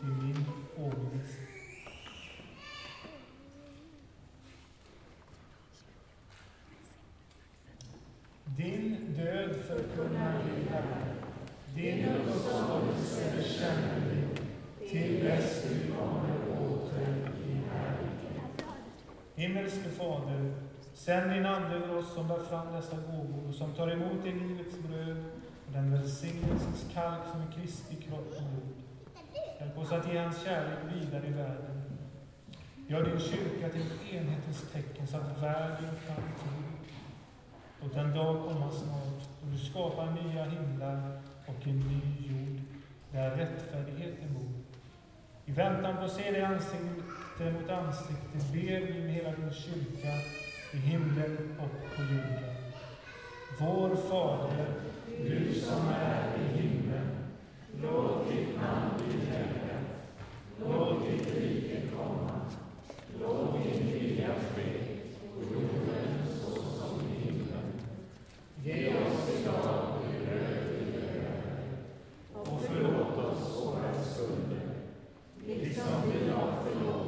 till min åminnelse. Din död förkunnar vi, Herre. Din uppståndelse bekänner vi, till dess du kommer åter i härlighet. Himmelske Fader, sänd din Ande över oss som bär fram dessa gåvor och som tar emot det livets bröd och den välsignelsens kalk som är Kristi kropp och blod. Hjälp oss att ge hans kärlek vidare i världen. Gör din kyrka till ett enhetens tecken så att världen kan tro. Låt den dag komma snart då du skapar nya himlar och en ny jord där rättfärdigheten bor. I väntan på att se dig ansikte mot ansikte ber vi med hela din kyrka i himlen och på jorden. Vår Fader, du som är i himlen. Låt ditt namn bli helgat. Låt ditt rike komma. Låt din vilja ske på jorden så som i himlen. Ge oss idag vårt bröd och förlåt oss våra skulder, liksom vi har förlåtit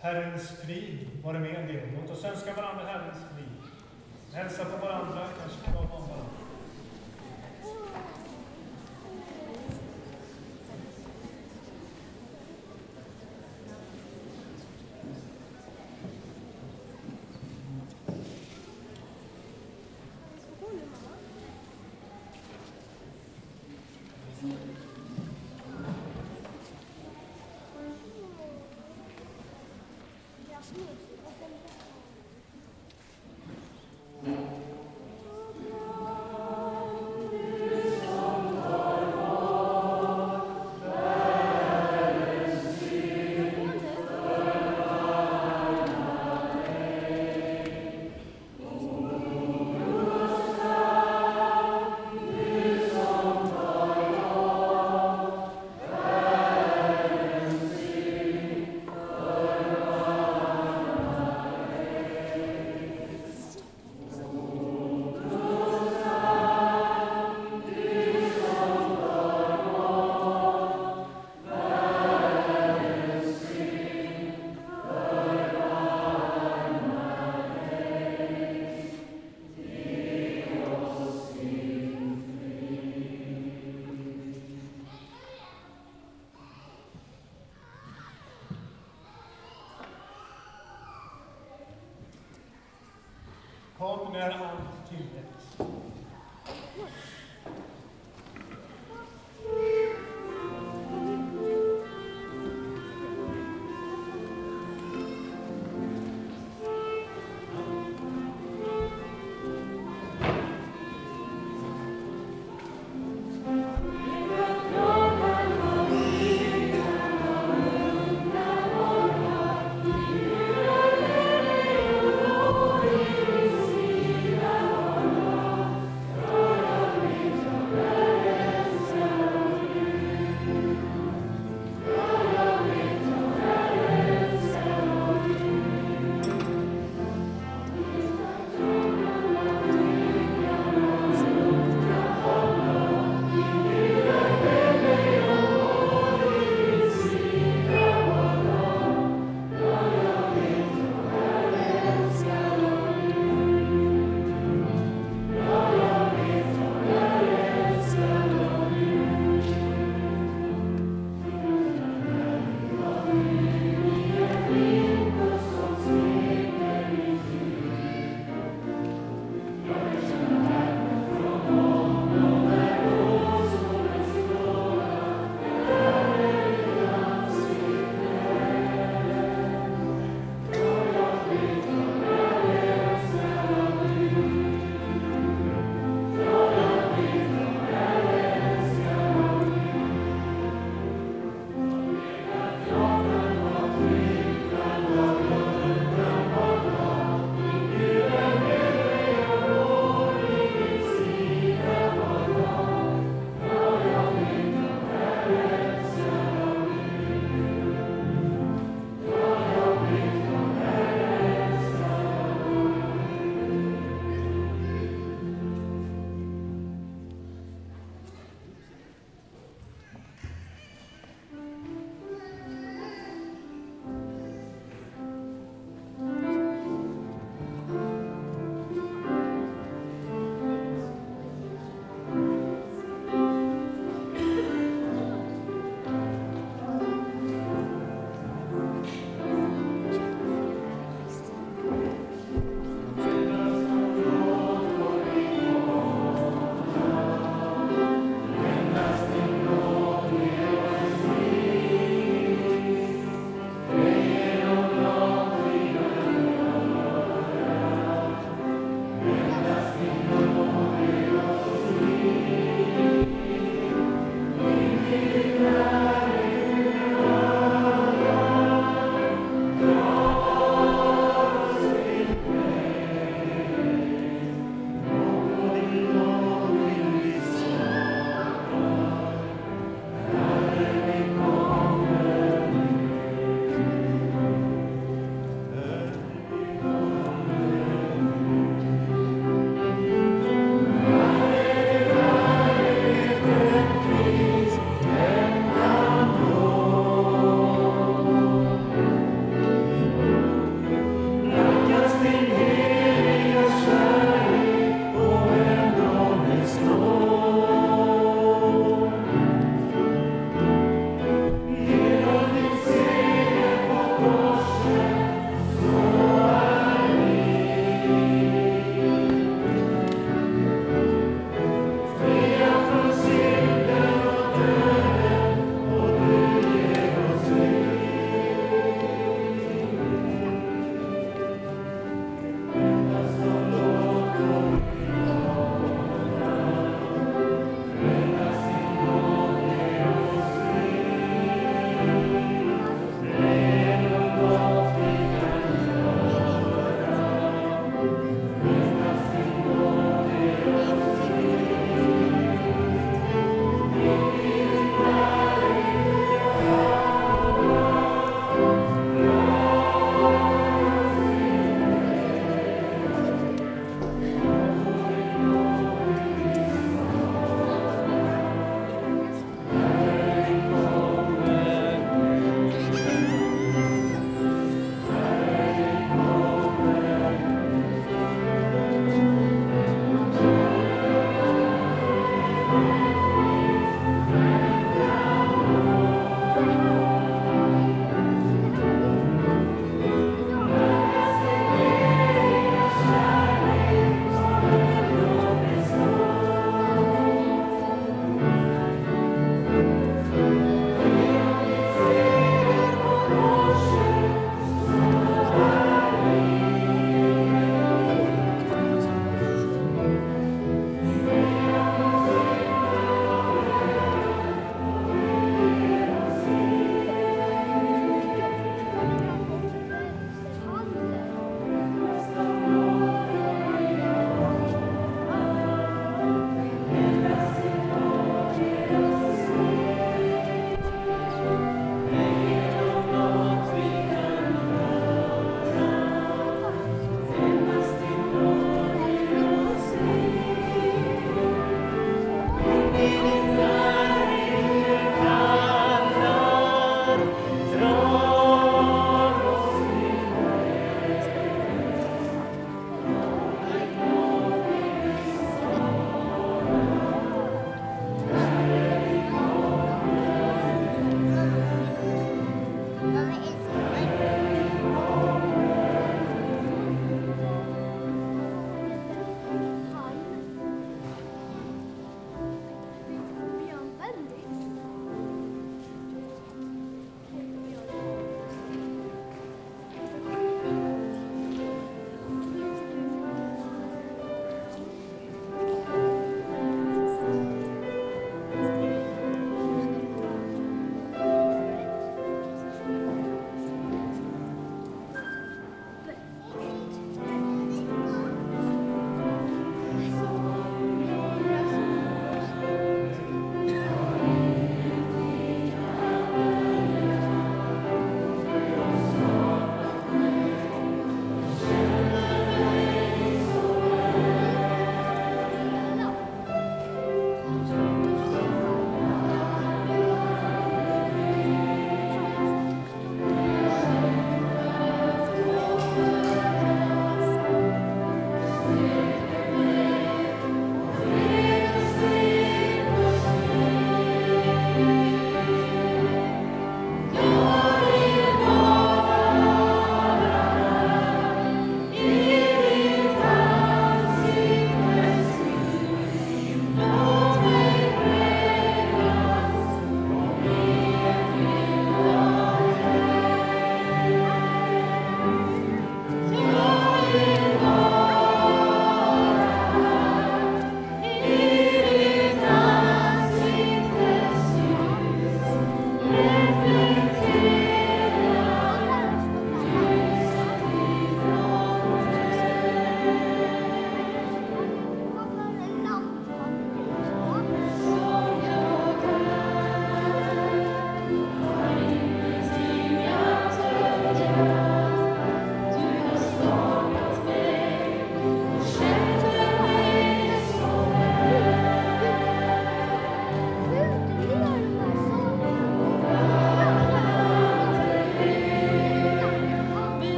Herrens frid vare med er. Låt oss önska varandra Herrens frid. Hälsa på varandra, kanske krama om varandra. Kom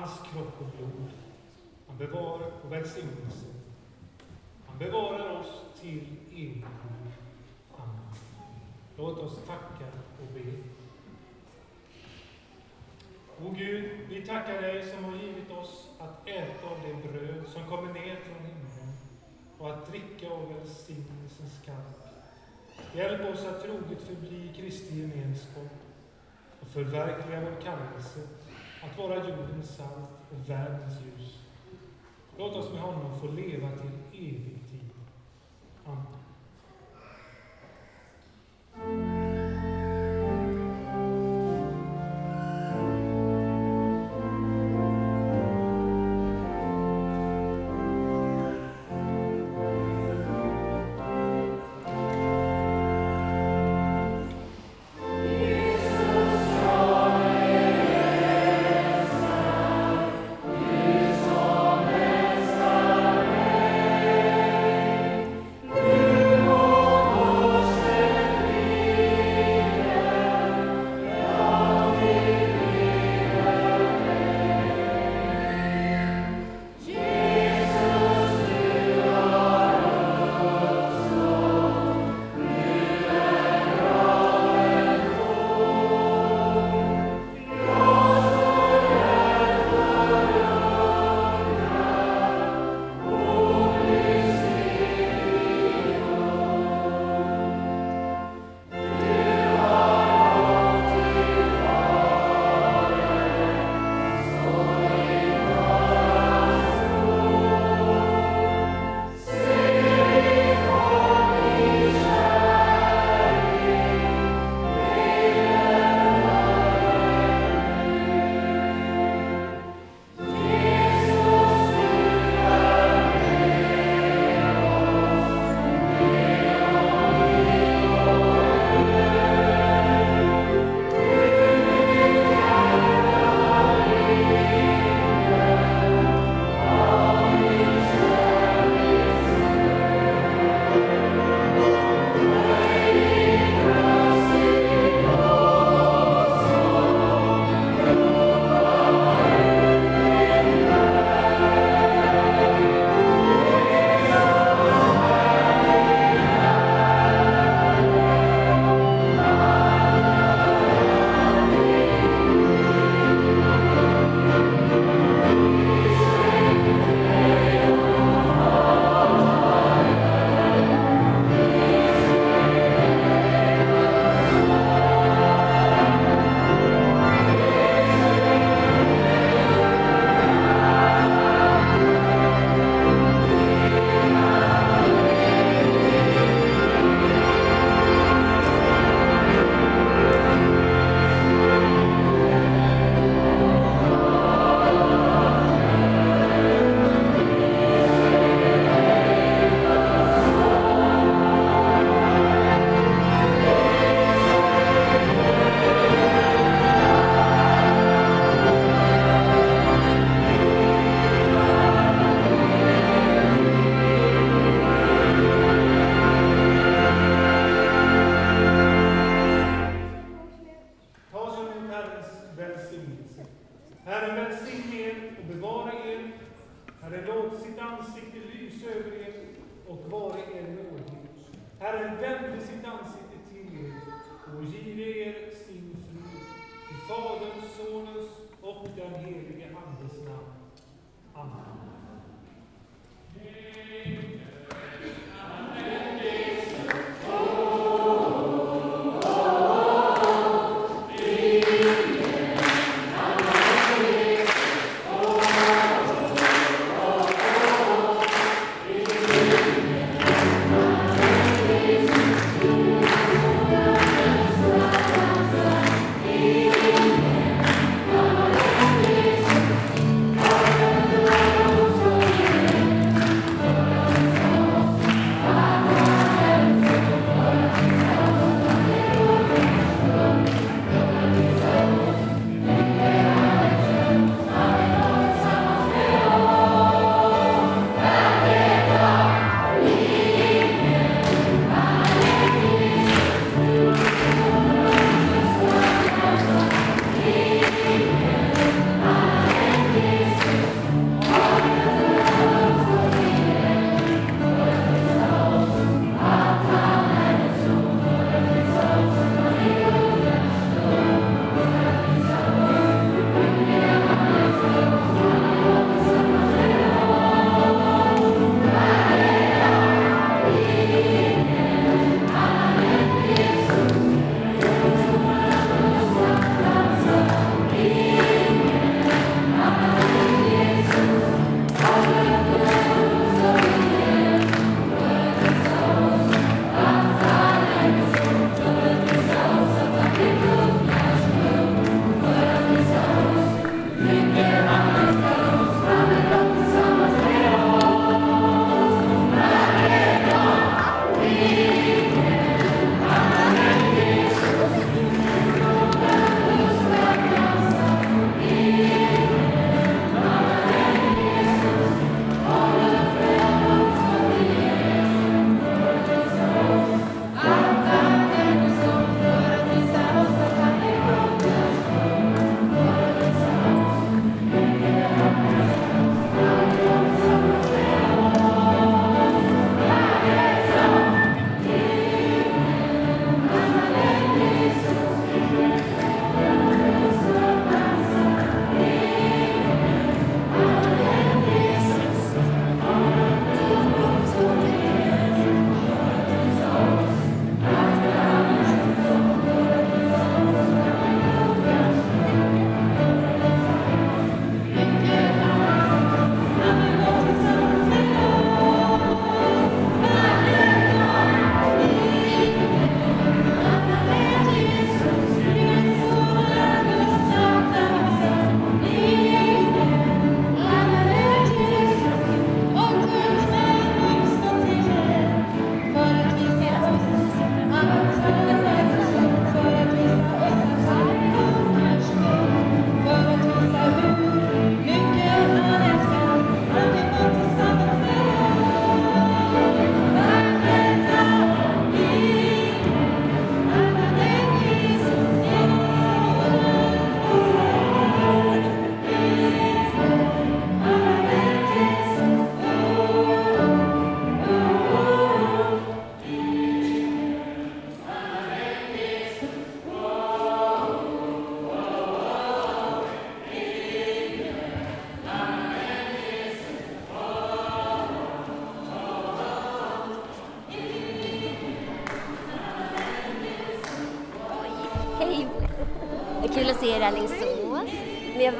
hans kropp och blod. Han bevarar och välsignelse. Han bevarar oss till evig. Amen. Låt oss tacka och be. O Gud, vi tackar dig som har givit oss att äta av det bröd som kommer ner från himlen och att dricka av välsignelsens kalk. Hjälp oss att troget förbli i Kristi gemenskap och förverkliga vår kallelse att vara jordens salt och världens ljus. Låt oss med honom få leva till evig tid. Amen.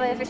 Alingsås. Men